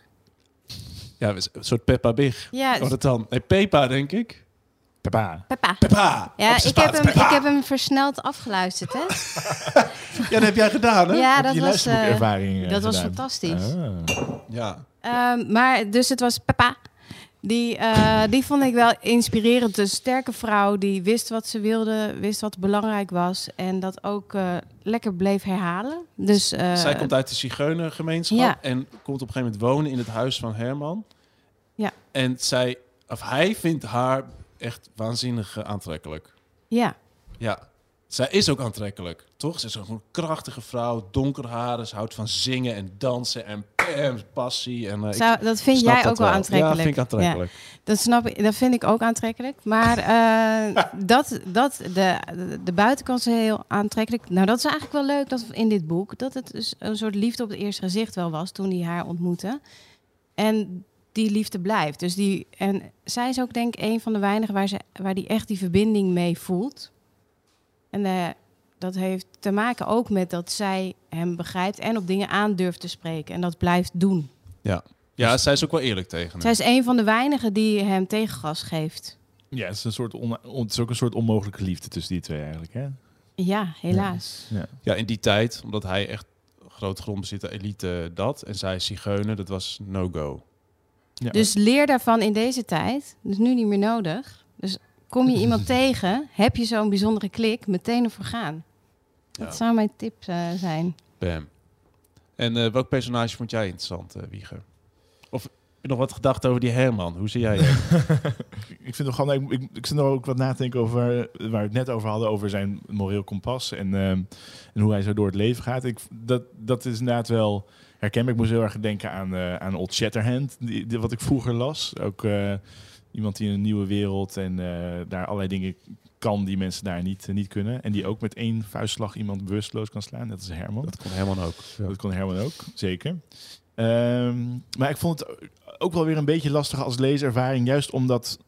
Ja, een soort Peppa Big. Ja, Wat het dan? Nee, Pepa, denk ik. Papa. Peppa. Peppa! Ja, ik heb, hem, ik Peppa! heb hem versneld afgeluisterd, hè? (laughs) Ja, dat heb jij gedaan, hè? Ja, Heb dat was, eh, eh, dat was gedaan? fantastisch. Ah. Ja. Ehm, maar dus het was Peppa. Die, eh, die vond ik wel inspirerend. Een sterke vrouw die wist wat ze wilde, wist wat belangrijk was. En dat ook eh, lekker bleef herhalen. Dus, eh, Zij komt uit de Zigeunergemeenschap Ja. en komt op een gegeven moment wonen in het huis van Herman. Ja. En zij, of hij vindt haar echt waanzinnig aantrekkelijk. Ja, Ja. Zij is ook aantrekkelijk, toch? Ze is een krachtige vrouw, donker haren, ze houdt van zingen en dansen en passie. En, Zou, dat vind jij dat ook wel aantrekkelijk. Ja, vind ik aantrekkelijk. Dat snap ik. Dat vind ik ook aantrekkelijk. Maar eh, (laughs) dat, dat de, de buitenkant is heel aantrekkelijk. Nou, dat is eigenlijk wel leuk dat in dit boek dat het dus een soort liefde op het eerste gezicht wel was toen hij haar ontmoette. En die liefde blijft. Dus die en zij is ook denk ik een van de weinigen waar ze waar die echt die verbinding mee voelt. En eh, dat heeft te maken ook met dat zij hem begrijpt en op dingen aan durft te spreken en dat blijft doen. Ja, zij is ook wel eerlijk tegen hem. Zij is een van de weinigen die hem tegengas geeft. Ja, het is, een soort on- het is ook een soort onmogelijke liefde tussen die twee eigenlijk. Hè? Ja, helaas. Ja. Ja, in die tijd, omdat hij echt groot grondbezitter, elite dat. En zij is zigeuner, dat was no-go. Ja. Dus leer daarvan in deze tijd. Dus nu niet meer nodig. Dus kom je iemand tegen, heb je zo'n bijzondere klik, meteen ervoor gaan. Dat Ja. zou mijn tip eh, zijn. Bam. En eh, welk personage vond jij interessant, eh Wieger? Of heb je nog wat gedacht over die Herman? Hoe zie jij hem? (laughs) ik vind nog gewoon, ik, ik, ik zit er ook wat na te denken over waar we het net over hadden, over zijn moreel kompas en, ehm, en hoe hij zo door het leven gaat. Ik, dat, dat is inderdaad wel herkenbaar. Ik moest heel erg denken aan, eh, aan Old Shatterhand, die, die- wat ik vroeger las. Ook eh, iemand die in een nieuwe wereld en eh, daar allerlei dingen kan die mensen daar niet, niet kunnen. En die ook met één vuistslag iemand bewusteloos kan slaan. Dat is Herman. dat kon Herman ook. Ja. Dat kon Herman ook, zeker. Ehm, maar ik vond het ook wel weer een beetje lastig als leeservaring. Juist omdat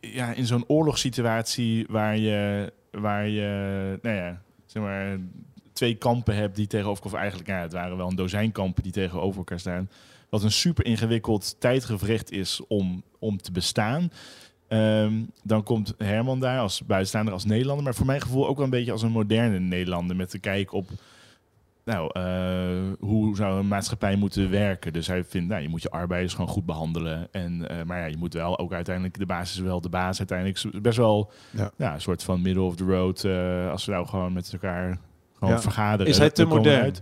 ja, in zo'n oorlogssituatie waar je, waar je nou ja, zeg maar, twee kampen hebt die tegenover... Of eigenlijk, ja, het waren wel een dozijn kampen die tegenover elkaar staan. Wat een super ingewikkeld tijdgevrecht is om, om te bestaan. Ehm, dan komt Herman daar als buitenstaander, als Nederlander. Maar voor mijn gevoel ook wel een beetje als een moderne Nederlander. Met de kijk op nou, eh, hoe zou een maatschappij moeten werken? Dus hij vindt, nou, je moet je arbeiders gewoon goed behandelen. En, eh, maar ja, je moet wel ook uiteindelijk, de basis is wel de baas. Uiteindelijk best wel Ja. ja. een soort van middle of the road. eh, als we nou gewoon met elkaar gewoon Ja. vergaderen. Is hij te modern?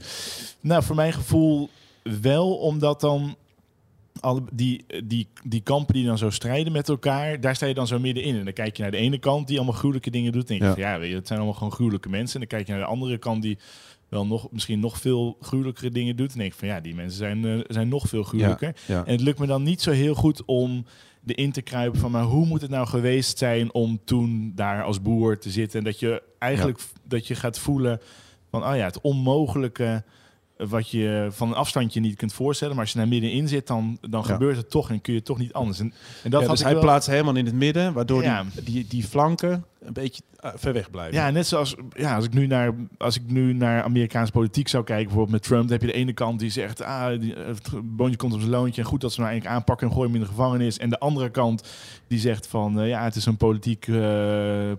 Nou, voor mijn gevoel wel, omdat dan alle, die, die, die kampen die dan zo strijden met elkaar, daar sta je dan zo middenin. En dan kijk je naar de ene kant die allemaal gruwelijke dingen doet. En denk je Ja. van, ja, weet je, het zijn allemaal gewoon gruwelijke mensen. En dan kijk je naar de andere kant die wel nog, misschien nog veel gruwelijkere dingen doet. En denk ik van, ja, die mensen zijn, eh, zijn nog veel gruwelijker. Ja. En het lukt me dan niet zo heel goed om erin te kruipen van, maar hoe moet het nou geweest zijn om toen daar als boer te zitten? En dat je eigenlijk dat je gaat voelen van, oh ja, het onmogelijke wat je van een afstandje niet kunt voorstellen. Maar als je daar middenin zit, dan, dan Ja. gebeurt het toch en kun je toch niet anders. En, en dat Ja, had dus hij wel- plaatst helemaal in het midden, waardoor Ja. die, die, die flanken een beetje eh, ver weg blijven. Ja, net zoals ja, als, ik nu naar, als ik nu naar Amerikaanse politiek zou kijken, bijvoorbeeld met Trump, dan heb je de ene kant die zegt, ah, die, eh, het boontje komt op zijn loontje en goed dat ze hem nou eigenlijk aanpakken en gooien hem in de gevangenis. En de andere kant die zegt van, eh, ja, het is een politiek eh,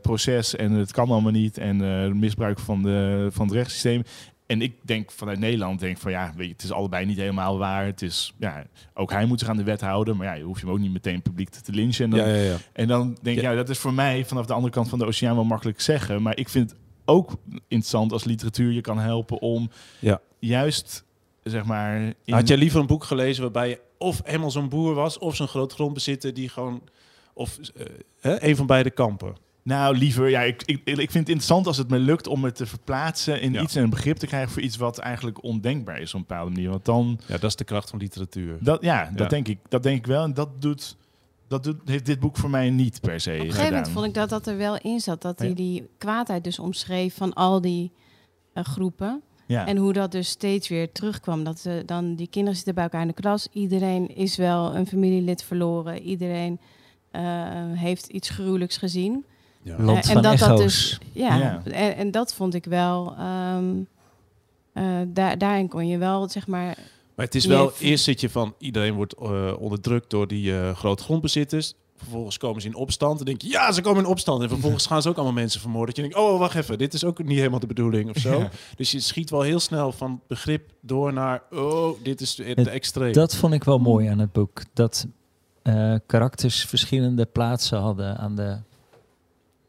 proces en het kan allemaal niet en eh, misbruik van, de, van het rechtssysteem. En ik denk vanuit Nederland, denk van ja, weet je, het is allebei niet helemaal waar. Het is, ja, ook hij moet zich aan de wet houden, maar ja, je hoeft hem ook niet meteen publiek te, te lynchen. En dan, ja, ja. ja. en dan denk ik, Ja. dat is voor mij vanaf de andere kant van de oceaan wel makkelijk zeggen. Maar ik vind het ook interessant als literatuur je kan helpen om Ja. juist, zeg maar... in- Had jij liever een boek gelezen waarbij je of helemaal zo'n boer was, of zo'n groot grondbezitter die gewoon, of eh, hè, een van beide kampen? Nou, liever, ja, ik, ik, ik vind het interessant als het me lukt om het te verplaatsen in Ja. iets en een begrip te krijgen voor iets wat eigenlijk ondenkbaar is op een bepaalde manier. Want dan, Ja, dat is de kracht van literatuur. dat, ja, dat. Denk ik, dat denk ik wel. En dat doet, dat doet, heeft dit boek voor mij niet per se Op een gegeven moment vond ik dat dat er wel in zat. Dat hij die kwaadheid dus omschreef van al die eh, groepen. Ja. En hoe dat dus steeds weer terugkwam. Dat ze dan die kinderen zitten bij elkaar in de klas. Iedereen is wel een familielid verloren. Iedereen eh, heeft iets gruwelijks gezien. Ja. Land en van dat dat dus, ja, Ja. En, en dat vond ik wel. ehm, eh, daar, daarin kon je wel, zeg maar. Maar het is wel, eerst zit je van, iedereen wordt eh, onderdrukt door die eh grote grondbezitters. Vervolgens komen ze in opstand. Dan denk je, ja, ze komen in opstand. En (laughs) vervolgens gaan ze ook allemaal mensen vermoorden. Dat je denkt, oh, wacht even, dit is ook niet helemaal de bedoeling of zo. Ja. Dus je schiet wel heel snel van begrip door naar, oh, dit is het Het- extreem. Dat vond ik wel mooi aan het boek. Dat eh, karakters verschillende plaatsen hadden aan de...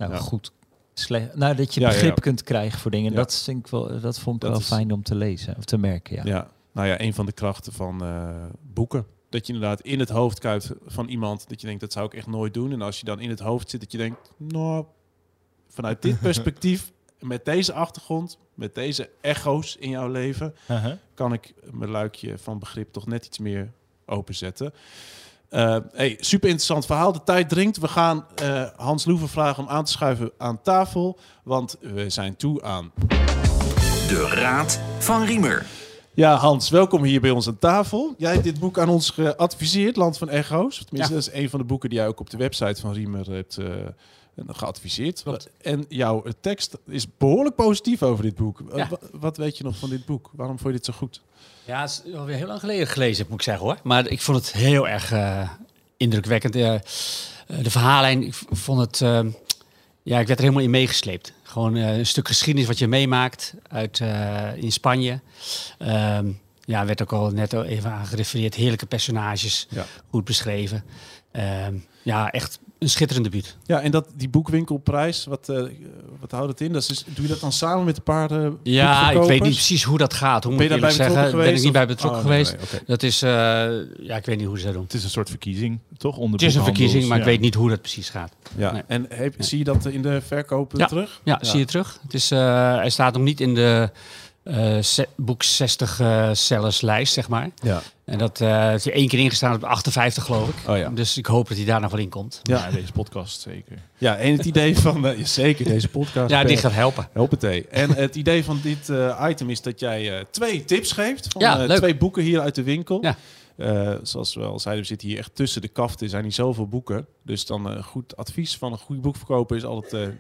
Nou, Ja. goed. Slecht, nou, dat je Ja, begrip ja. kunt krijgen voor dingen. Dat, vind ik wel, dat vond ik Dat wel is- fijn om te lezen of te merken. Ja. Ja, nou ja, een van de krachten van eh, boeken. Dat je inderdaad in het hoofd kuipt van iemand dat je denkt, dat zou ik echt nooit doen. En als je dan in het hoofd zit, dat je denkt, nou, vanuit dit (laughs) perspectief, met deze achtergrond, met deze echo's in jouw leven, Uh-huh. kan ik mijn luikje van begrip toch net iets meer openzetten. Eh hey, super interessant verhaal. De tijd dringt. We gaan eh, Hans Loeven vragen om aan te schuiven aan tafel. Want we zijn toe aan De Raad van Riemer. Ja, Hans, welkom hier bij ons aan tafel. Jij hebt dit boek aan ons geadviseerd, Land van Echo's. Tenminste, dat is een van de boeken die jij ook op de website van Riemer hebt eh, geadviseerd. Klopt. En jouw tekst is behoorlijk positief over dit boek. Ja. wat weet je nog van dit boek? Waarom vond je dit zo goed? Ja, het is alweer heel lang geleden gelezen, moet ik zeggen hoor. Maar ik vond het heel erg eh, indrukwekkend. Eh, eh, de verhaallijn, ik vond het... ja, ik werd er helemaal in meegesleept. Gewoon een stuk geschiedenis wat je meemaakt uit, in Spanje. Ehm, ja, werd ook al net even aan gerefereerd. Heerlijke personages, Ja. goed beschreven. Ehm, ja, echt een schitterend debuut. Ja, en dat, die boekwinkelprijs, wat, eh, wat houdt het in? Dat is, doe je dat dan samen met een paar eh, Ja, ik weet niet precies hoe dat gaat. Hoe Ben moet je betrokken zeggen? geweest? Ben ik niet bij betrokken Oh, geweest. nee. Dat is, eh, ja, ik weet niet hoe ze dat doen. Het is een soort verkiezing, toch? Onder Het is een verkiezing, maar ik weet niet hoe dat precies gaat. Ja, Nee. en heb, zie je dat in de verkopen Ja. terug? Ja, zie je terug. Het is, eh, hij staat nog niet in de eh, se- boek 60 eh sellers lijst, zeg maar. Ja. En dat eh heeft hij één keer ingestaan op 58, geloof ik. Oh ja. Dus ik hoop dat hij daar nog wel in komt. Ja. Ja, deze podcast zeker. Ja, en het idee van, eh, ja, zeker deze podcast. Ja, per- die gaat helpen. Hoppatee. En het idee van dit eh, item is dat jij eh, twee tips geeft. Van, Ja, eh, leuk. twee boeken hier uit de winkel. Ja. Eh, zoals we al zeiden, we zitten hier echt tussen de kaften. Er zijn niet zoveel boeken. Dus dan eh, goed advies van een goed boekverkoper is altijd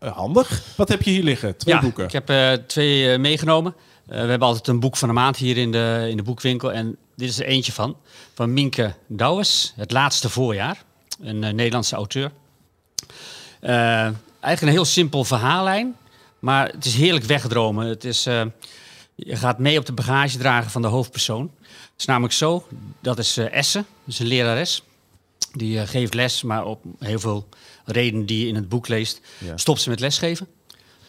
handig. Wat heb je hier liggen? Twee ja, boeken. ik heb eh, twee meegenomen. Eh, we hebben altijd een boek van de maand hier in de, in de boekwinkel. En dit is er eentje van. Van Minke Douwes, Het Laatste Voorjaar. Een eh, Nederlandse auteur. Eh, eigenlijk een heel simpel verhaallijn. Maar het is heerlijk wegdromen. Het is, eh, je gaat mee op de bagagedrager van de hoofdpersoon. Het is namelijk zo, dat is Essen, dat is een lerares. Die geeft les, maar op heel veel redenen die je in het boek leest, Ja. stopt ze met lesgeven.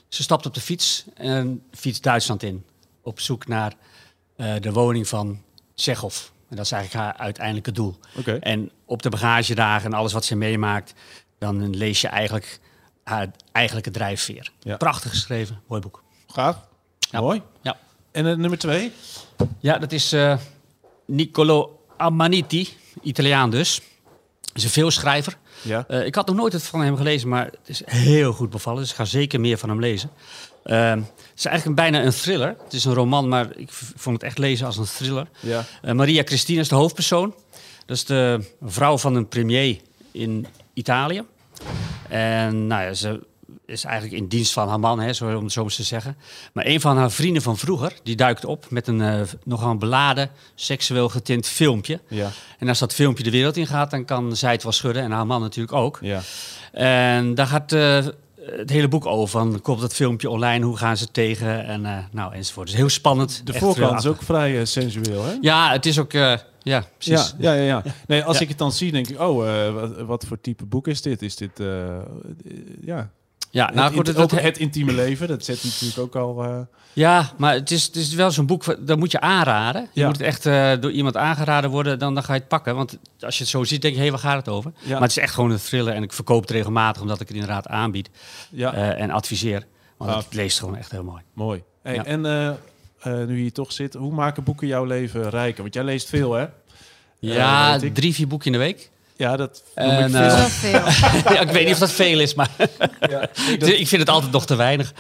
Ze stapt op de fiets en fietst Duitsland in. Op zoek naar de woning van Tsjechov. En dat is eigenlijk haar uiteindelijke doel. Oké. En op de bagagedrager en alles wat ze meemaakt, dan lees je eigenlijk haar eigenlijke drijfveer. Ja. Prachtig geschreven, mooi boek. Gaaf. Ja. Mooi. Ja. En eh, nummer twee? Ja, dat is eh Niccolo Amaniti, Italiaan dus. is een veelschrijver. Ja. Eh, ik had nog nooit het van hem gelezen, maar het is heel goed bevallen. Dus ik ga zeker meer van hem lezen. Ehm, het is eigenlijk een, bijna een thriller. Het is een roman, maar ik vond het echt lezen als een thriller. Ja. Eh, Maria Cristina is de hoofdpersoon. Dat is de vrouw van een premier in Italië. En nou ja, ze is eigenlijk in dienst van haar man, hè, zo, om het zo eens te zeggen. Maar een van haar vrienden van vroeger, die duikt op met een eh, nogal een beladen, seksueel getint filmpje. Ja. En als dat filmpje de wereld in gaat, dan kan zij het wel schudden. En haar man natuurlijk ook. Ja. En daar gaat eh, het hele boek over. Van, komt dat filmpje online, hoe gaan ze tegen? En eh, nou, enzovoort. Dus heel spannend. De voorkant is ook vrij sensueel, hè? Ja, het is ook... ja, precies. Ja, ja, ja, ja. Nee, als Ja. ik het dan zie, denk ik, oh, wat, wat voor type boek is dit? Is dit, ja... Ja, nou, het, goed, het- ook het intieme leven, dat zet natuurlijk ook al... eh, Ja, maar het is, het is wel zo'n boek, dat moet je aanraden. Je Ja. moet het echt eh, door iemand aangeraden worden, dan, dan ga je het pakken. Want als je het zo ziet, denk je, hé, waar gaat het over? Ja. Maar het is echt gewoon een thriller en ik verkoop het regelmatig, omdat ik het inderdaad aanbied ja, eh, en adviseer. Want Ah. het leest gewoon echt heel mooi. mooi. Hey, ja. En nu je hier toch zit, hoe maken boeken jouw leven rijker? Want jij leest veel, hè? Ja, drie, vier boeken in de week. Ja, dat noem En, ik eh, veel. (laughs) Ja, ik weet niet of dat veel is, maar (laughs) Ja, ik (laughs) dat- ik vind het altijd nog te weinig.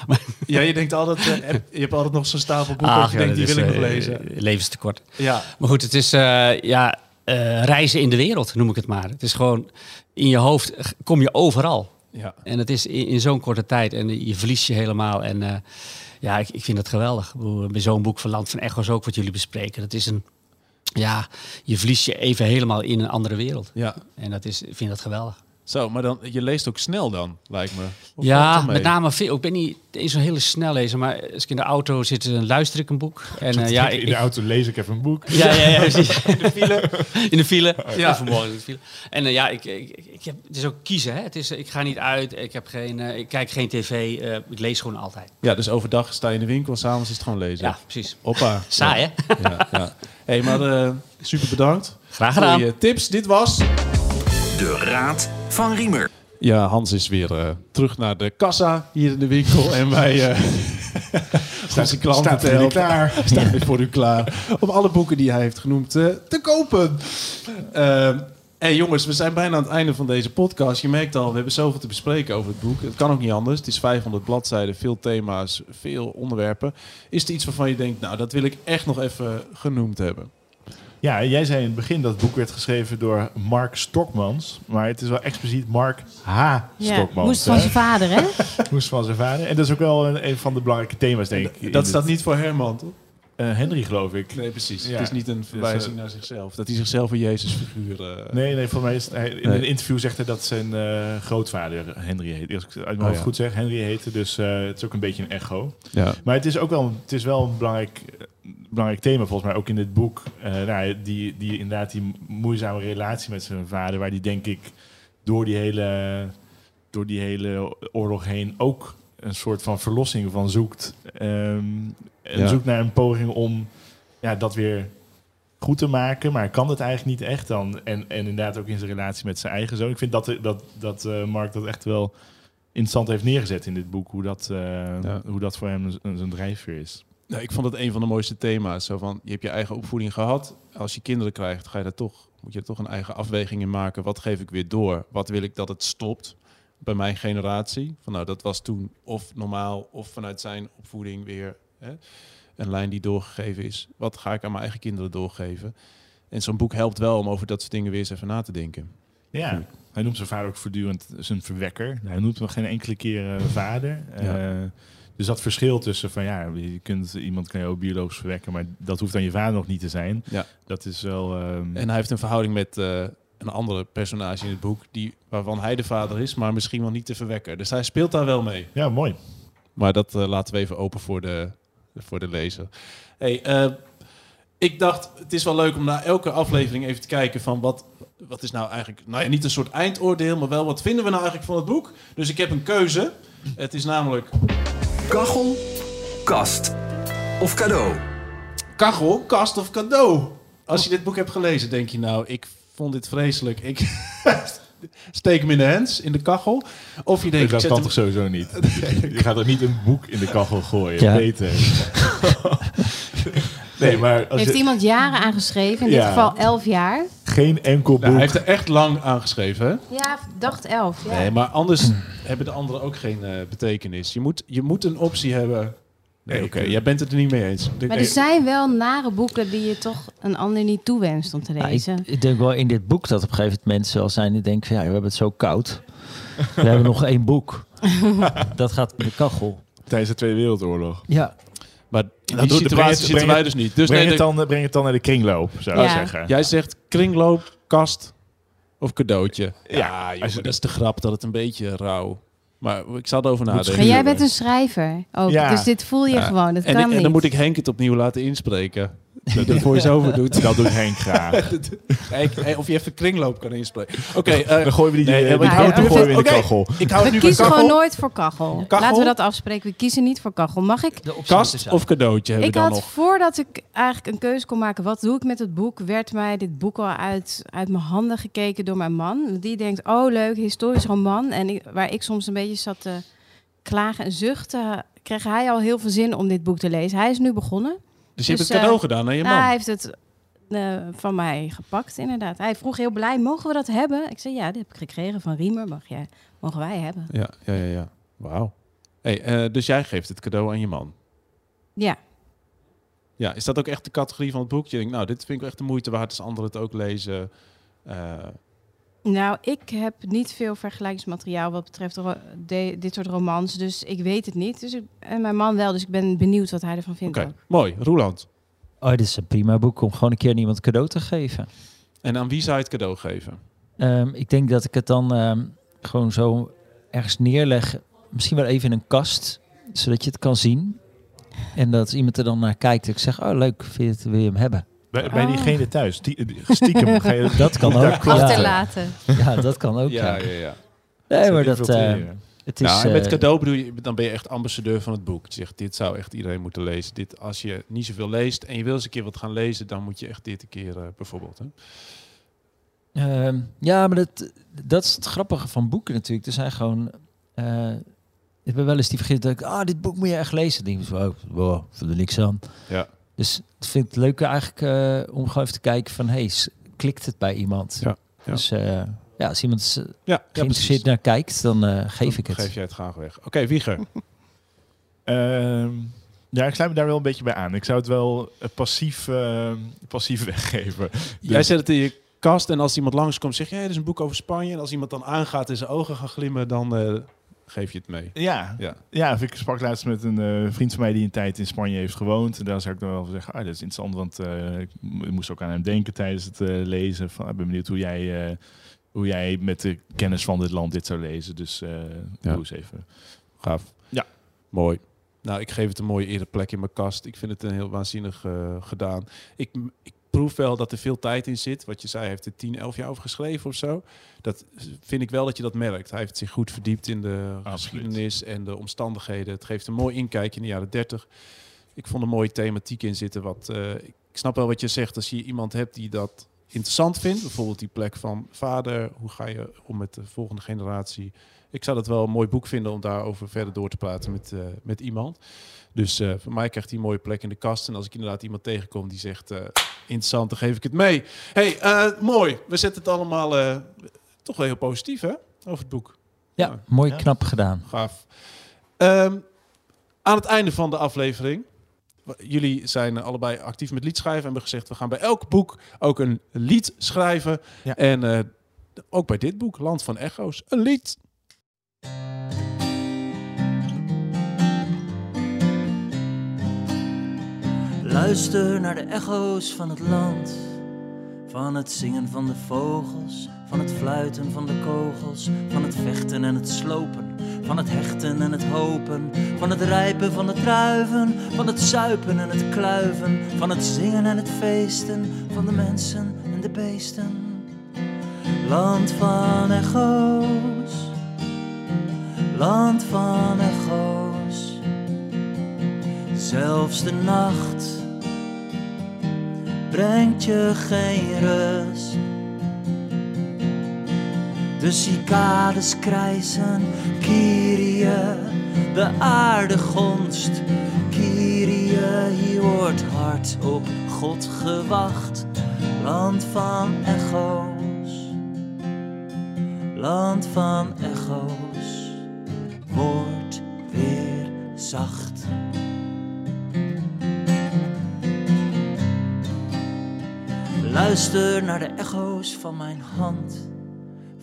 Ja, je denkt altijd, eh, je hebt altijd nog zo'n stapel boeken Ach, dat je ja, denkt, die dat wil ik is, nog eh, lezen. Levenstekort. Ja, Maar goed, het is eh, ja, eh, reizen in de wereld, noem ik het maar. Het is gewoon, in je hoofd kom je overal. ja. En het is in, in zo'n korte tijd en je verliest je helemaal. En eh, ja, ik, ik vind het geweldig. Ik bedoel, Bij zo'n boek van Land van Echo's ook wat jullie bespreken. Dat is een, ja, je verliest je even helemaal in een andere wereld. ja. En dat is, ik vind dat geweldig. Zo, maar dan, je leest ook snel dan, lijkt me. Of ja, met name veel. Ik ben niet eens zo'n hele snel lezer, maar als ik in de auto zit, dan luister ik een boek. En eh, ja, in de auto lees ik even een boek. Ja, ja, ja, precies. (laughs) In de file. In de file. Ja. Vanmorgen in de file. En eh, ja, ik, ik, ik- heb, het is ook kiezen. Hè? Het is, ik ga niet uit, ik, heb geen, eh, ik kijk geen tv, eh, ik lees gewoon altijd. Ja, dus overdag sta je in de winkel, s'avonds is het gewoon lezen. Ja, precies. Hoppa. (laughs) Saai, hè? Ja, ja. hey, maar eh, super bedankt Graag voor gedaan. je tips. Dit was... De Raad van Riemer. Ja, Hans is weer eh, terug naar de kassa hier in de winkel. en wij eh (laughs) onze klanten staat te helpen. klaar. (laughs) Staat weer voor u klaar. Om alle boeken die hij heeft genoemd eh, te kopen. Ehm hey jongens, we zijn bijna aan het einde van deze podcast. Je merkt al, we hebben zoveel te bespreken over het boek. Het kan ook niet anders. Het is 500 bladzijden, veel thema's, veel onderwerpen. Is er iets waarvan je denkt, nou, dat wil ik echt nog even genoemd hebben? Ja, jij zei in het begin dat het boek werd geschreven door Mark Stokmans. Maar het is wel expliciet Mark H. Ja, Stokmans. moest van zijn vader, hè? (laughs) Moest van zijn vader. En dat is ook wel een, een van de belangrijke thema's, denk ik. Dat dit- staat niet voor Herman, toch? eh, Henry, geloof ik. Nee, precies. Ja. Het is niet een verwijzing Dus, naar zichzelf. Dat hij zichzelf een Jezus-figuur... eh, Nee, nee, volgens mij is hij, in Nee. een interview zegt hij dat zijn eh, grootvader Henry heet. Als ik het uit mijn Oh, hoofd ja. goed zeg, Henry heette. Dus eh, het is ook een beetje een echo. Ja. Maar het is ook wel, het is wel een belangrijk, belangrijk thema volgens mij, ook in dit boek. Eh, nou, die, die inderdaad die moeizame relatie met zijn vader, waar die denk ik door die hele, door die hele oorlog heen ook een soort van verlossing van zoekt. Ehm, en Ja. zoekt naar een poging om ja, dat weer goed te maken, maar kan het eigenlijk niet echt dan. En, en inderdaad ook in zijn relatie met zijn eigen zoon. Ik vind dat, dat, dat eh, Mark dat echt wel interessant heeft neergezet in dit boek. Hoe dat, eh, Ja. hoe dat voor hem zijn drijfveer is. Nou, ik vond het een van de mooiste thema's. Zo van, je hebt je eigen opvoeding gehad. Als je kinderen krijgt, ga je daar toch, moet je er toch een eigen afweging in maken. Wat geef ik weer door? Wat wil ik dat het stopt? Bij mijn generatie. Van, nou, dat was toen of normaal of vanuit zijn opvoeding weer hè, een lijn die doorgegeven is. Wat ga ik aan mijn eigen kinderen doorgeven? En zo'n boek helpt wel om over dat soort dingen weer eens even na te denken. Ja, hij noemt zijn vader ook voortdurend zijn verwekker. Hij noemt hem geen enkele keer eh, vader. Ja. Eh, dus dat verschil tussen van ja, je kunt iemand kan je ook biologisch verwekken, maar dat hoeft dan je vader nog niet te zijn. Ja. Dat is wel. ehm, En hij heeft een verhouding met eh, een andere personage in het boek, die, waarvan hij de vader is, maar misschien wel niet te verwekken. Dus hij speelt daar wel mee. ja, mooi. Maar dat eh, laten we even open voor de, voor de lezer. Hey, eh, ik dacht, het is wel leuk om na elke aflevering even te kijken van wat, wat is nou eigenlijk, nou ja, niet een soort eindoordeel, maar wel wat vinden we nou eigenlijk van het boek. Dus ik heb een keuze. Het is namelijk Kachel, kast of cadeau. kachel, kast of cadeau. Als je dit boek hebt gelezen, denk je nou, ik vond dit vreselijk. Ik (laughs) steek hem in de hands, in de kachel. Of je denkt, ik dat kan hem- toch sowieso niet? (laughs) je gaat er niet een boek in de kachel gooien. Ja. Beter. (laughs) nee, maar als Heeft je, iemand jaren aangeschreven, in dit Ja. geval elf jaar. Geen enkel boek. Nou, hij heeft er echt lang aan geschreven, hè? Ja, dacht elf. Ja. Nee, maar anders hebben de anderen ook geen eh, betekenis. Je moet, je moet een optie hebben. Nee, oké, jij bent het er niet mee eens. Maar Nee, er zijn wel nare boeken die je toch een ander niet toewenst om te Ja, ik, lezen. ik denk wel in dit boek dat op een gegeven moment mensen al zijn die denken van ja, we hebben het zo koud. We hebben (laughs) nog één boek. (laughs) dat gaat in de kachel. Tijdens de Tweede Wereldoorlog. Ja, In die doe- breng situatie het- zitten breng wij dus niet. Dus breng, nee, het dan, breng het dan naar de kringloop, zou ik Ja. zeggen. jij zegt kringloop, kast of cadeautje. Ja, joh, dat is de grap dat het een beetje rauw. Maar ik zal erover nadenken. Maar jij bent een schrijver ook, Ja. dus dit voel je Ja. gewoon. Dat en, kan ik- en niet. dan moet ik Henk het opnieuw laten inspreken. Die de voice-over doet. Dat doet Henk graag. (laughs) Hey, of je even kringloop kan inspreken. Oké, eh, Dan gooien we die, Nee, die, Ja, gooien we in de kachel. ik hou het we nu kiezen kachel. gewoon nooit voor kachel. Kachel? Laten we dat afspreken. We kiezen niet voor kachel. Mag ik? Kast of cadeautje hebben Ik we dan had nog. voordat ik eigenlijk een keuze kon maken, wat doe ik met het boek, werd mij dit boek al uit, uit mijn handen gekeken door mijn man. Die denkt, oh leuk, historisch roman. En ik, waar ik soms een beetje zat te klagen en zuchten, kreeg hij al heel veel zin om dit boek te lezen. Hij is nu begonnen. Dus je hebt dus, het cadeau eh, gedaan aan je Nou, man. hij heeft het eh, van mij gepakt, inderdaad. Hij vroeg heel blij, mogen we dat hebben? Ik zei, ja, dit heb ik gekregen van Riemer. Mag jij, mogen wij hebben? Ja, ja, ja. ja. Wauw. Hey, eh, dus jij geeft het cadeau aan je man. Ja, Ja, is dat ook echt de categorie van het boek? Je denkt, nou, dit vind ik echt de moeite waard als anderen het ook lezen. Nou, ik heb niet veel vergelijkingsmateriaal wat betreft de- dit soort romans. Dus ik weet het niet. Dus ik, en mijn man wel. Dus ik ben benieuwd wat hij ervan vindt. Oké, mooi. Roeland. Oh, dit is een prima boek om gewoon een keer aan iemand cadeau te geven. En aan wie zou je het cadeau geven? Ehm, ik denk dat ik het dan ehm, gewoon zo ergens neerleg. Misschien wel even in een kast, zodat je het kan zien. En dat iemand er dan naar kijkt, dat ik zeg, oh leuk, vind je het, wil je hem hebben? Bij, bij Oh. diegene thuis. Stie- Stiekem (laughs) Dat kan ook. Ja, Achterlaten. ja, dat kan ook. Ja, ja, ja. Nee, maar dat, eh, het is... nou, met eh, cadeau bedoel je, dan ben je echt ambassadeur van het boek. Je zegt, dit zou echt iedereen moeten lezen. Dit, als je niet zoveel leest en je wil eens een keer wat gaan lezen, dan moet je echt dit een keer eh, bijvoorbeeld. Hè? Ehm, ja, maar dat, dat is het grappige van boeken natuurlijk. Er zijn gewoon... eh, ik ben wel eens die vergeten dat ik... Ah, dit boek moet je echt lezen. Dan denk ik zo, oh, wow, vind er niks aan. Ja. Dus ik vind het leuk eigenlijk eh, om gewoon even te kijken van... Hey, klikt het bij iemand? Ja, ja. Dus eh, ja, als iemand Ja, ja geïnteresseerd naar kijkt, dan eh, geef ik het. Geef jij het graag weg. Oké, Wieger. (laughs) Ehm, ja, ik sluit me daar wel een beetje bij aan. Ik zou het wel passief, eh, passief (laughs) weggeven. Jij zet het in je kast en als iemand langskomt, zeg je, hey, dit is een boek over Spanje. En als iemand dan aangaat en zijn ogen gaan glimmen, dan eh, geef je het mee. Ja, Ja. ja ik sprak laatst met een eh, vriend van mij die een tijd in Spanje heeft gewoond. En daar zou ik dan wel van zeggen, ah, dat is interessant, want eh, ik mo- moest ook aan hem denken tijdens het eh, lezen. Van, ik ben benieuwd hoe jij, hoe jij met de kennis van dit land dit zou lezen. Dus eh doe eens even. Gaaf. Ja. Mooi. Nou, ik geef het een mooie eerder plek in mijn kast. Ik vind het een heel waanzinnig gedaan. Ik, ik proef wel dat er veel tijd in zit. Wat je zei, hij heeft er 10, 11 jaar over geschreven of zo. Dat vind ik wel dat je dat merkt. Hij heeft zich goed verdiept in de geschiedenis en de omstandigheden. Het geeft een mooi inkijkje in de jaren 30. Ik vond een mooie thematiek in zitten. Wat, eh, ik snap wel wat je zegt. Als je iemand hebt die dat interessant vindt, bijvoorbeeld die plek van vader, hoe ga je om met de volgende generatie? Ik zou dat wel een mooi boek vinden om daarover verder door te praten met, eh, met iemand. Dus eh, voor mij krijgt hij een mooie plek in de kast. En als ik inderdaad iemand tegenkom die zegt, eh, interessant, dan geef ik het mee. hey, eh, mooi. We zetten het allemaal eh, toch wel heel positief, hè? Over het boek. Ja, mooi Ja. knap gedaan. Gaaf. Ehm, aan het einde van de aflevering. Jullie zijn allebei actief met liedschrijven en hebben gezegd... we gaan bij elk boek ook een lied schrijven. Ja. En eh, ook bij dit boek, Land van Echo's, een lied. Luister naar de echo's van het land. Van het zingen van de vogels. Van het fluiten van de kogels. Van het vechten en het slopen. Van het hechten en het hopen. Van het rijpen van de druiven. Van het zuipen en het kluiven. Van het zingen en het feesten. Van de mensen en de beesten. Land van echo's. Land van echo's. Zelfs de nacht brengt je geen rust. De cicades krijsen, Kyrie, de aarde gonst. Kyrie, hier wordt hard op God gewacht. Land van echo's, land van echo's, wordt weer zacht. Luister naar de echo's van mijn hand.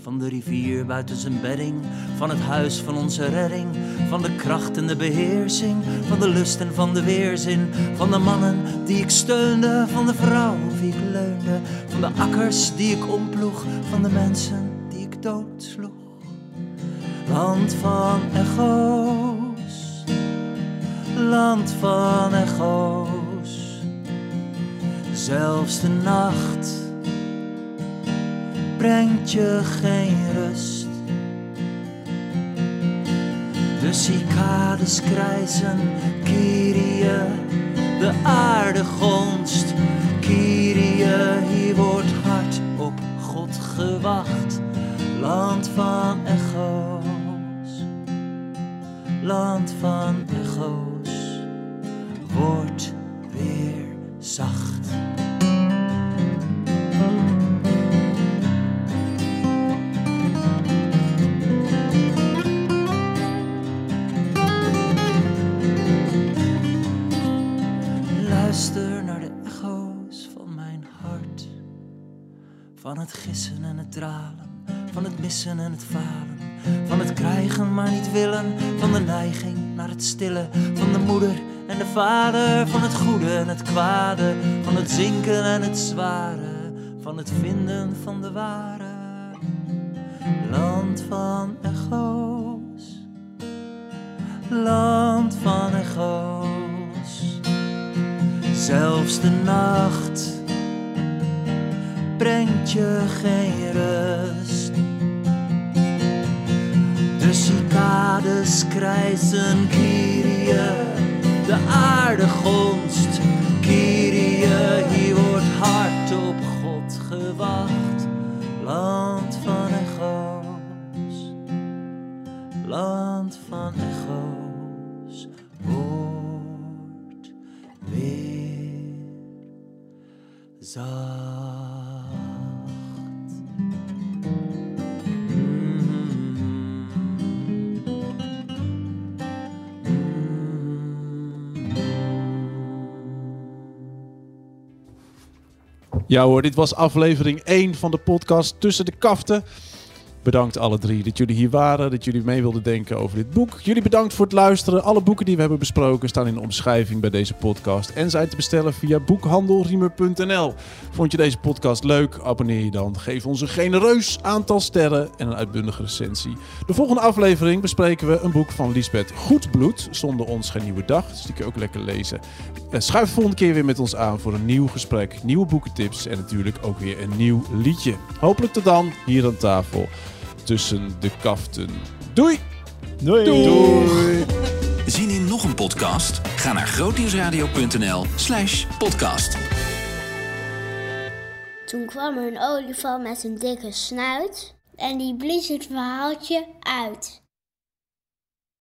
Van de rivier buiten zijn bedding, van het huis van onze redding, van de kracht en de beheersing, van de lust en van de weerzin, van de mannen die ik steunde, van de vrouw wie ik leunde, van de akkers die ik omploeg, van de mensen die ik doodsloeg. Land van echo's, land van echo's, zelfs de nacht brengt je geen rust. De cicades krijzen, Kyrie, de aarde gonst. Kyrie, hier wordt hard op God gewacht. Land van echo's, land van echo's, wordt Van het gissen en het dralen, van het missen en het falen. Van het krijgen maar niet willen, van de neiging naar het stille. Van de moeder en de vader, van het goede en het kwade. Van het zinken en het zware, van het vinden van de ware. Land van echo's, land van echo's. Zelfs de nacht brengt je geen rust. De cicades krijzen Kyrie, de aarde gonst. Kyrie, hier wordt hard op God gewacht. Land van echo's, land van echo's, wordt weer. Ja hoor, dit was aflevering 1 van de podcast Tussen de Kaften. Bedankt alle drie dat jullie hier waren, dat jullie mee wilden denken over dit boek. Jullie bedankt voor het luisteren. Alle boeken die we hebben besproken staan in de omschrijving bij deze podcast en zijn te bestellen via boekhandelriemer.nl. Vond je deze podcast leuk? Abonneer je dan. Geef ons een genereus aantal sterren en een uitbundige recensie. De volgende aflevering bespreken we een boek van Lisbeth Goedbloed, Zonder ons geen nieuwe dag. Dus die kun je ook lekker lezen. Eh, Schuif de volgende keer weer met ons aan voor een nieuw gesprek, nieuwe boekentips en natuurlijk ook weer een nieuw liedje. Hopelijk tot dan, hier aan tafel, tussen de kaften. Doei! Doei! Doei! Zien in nog een podcast? Ga naar grootnieuwsradio.nl slash podcast. Toen kwam er een olifant met een dikke snuit en die blies het verhaaltje uit.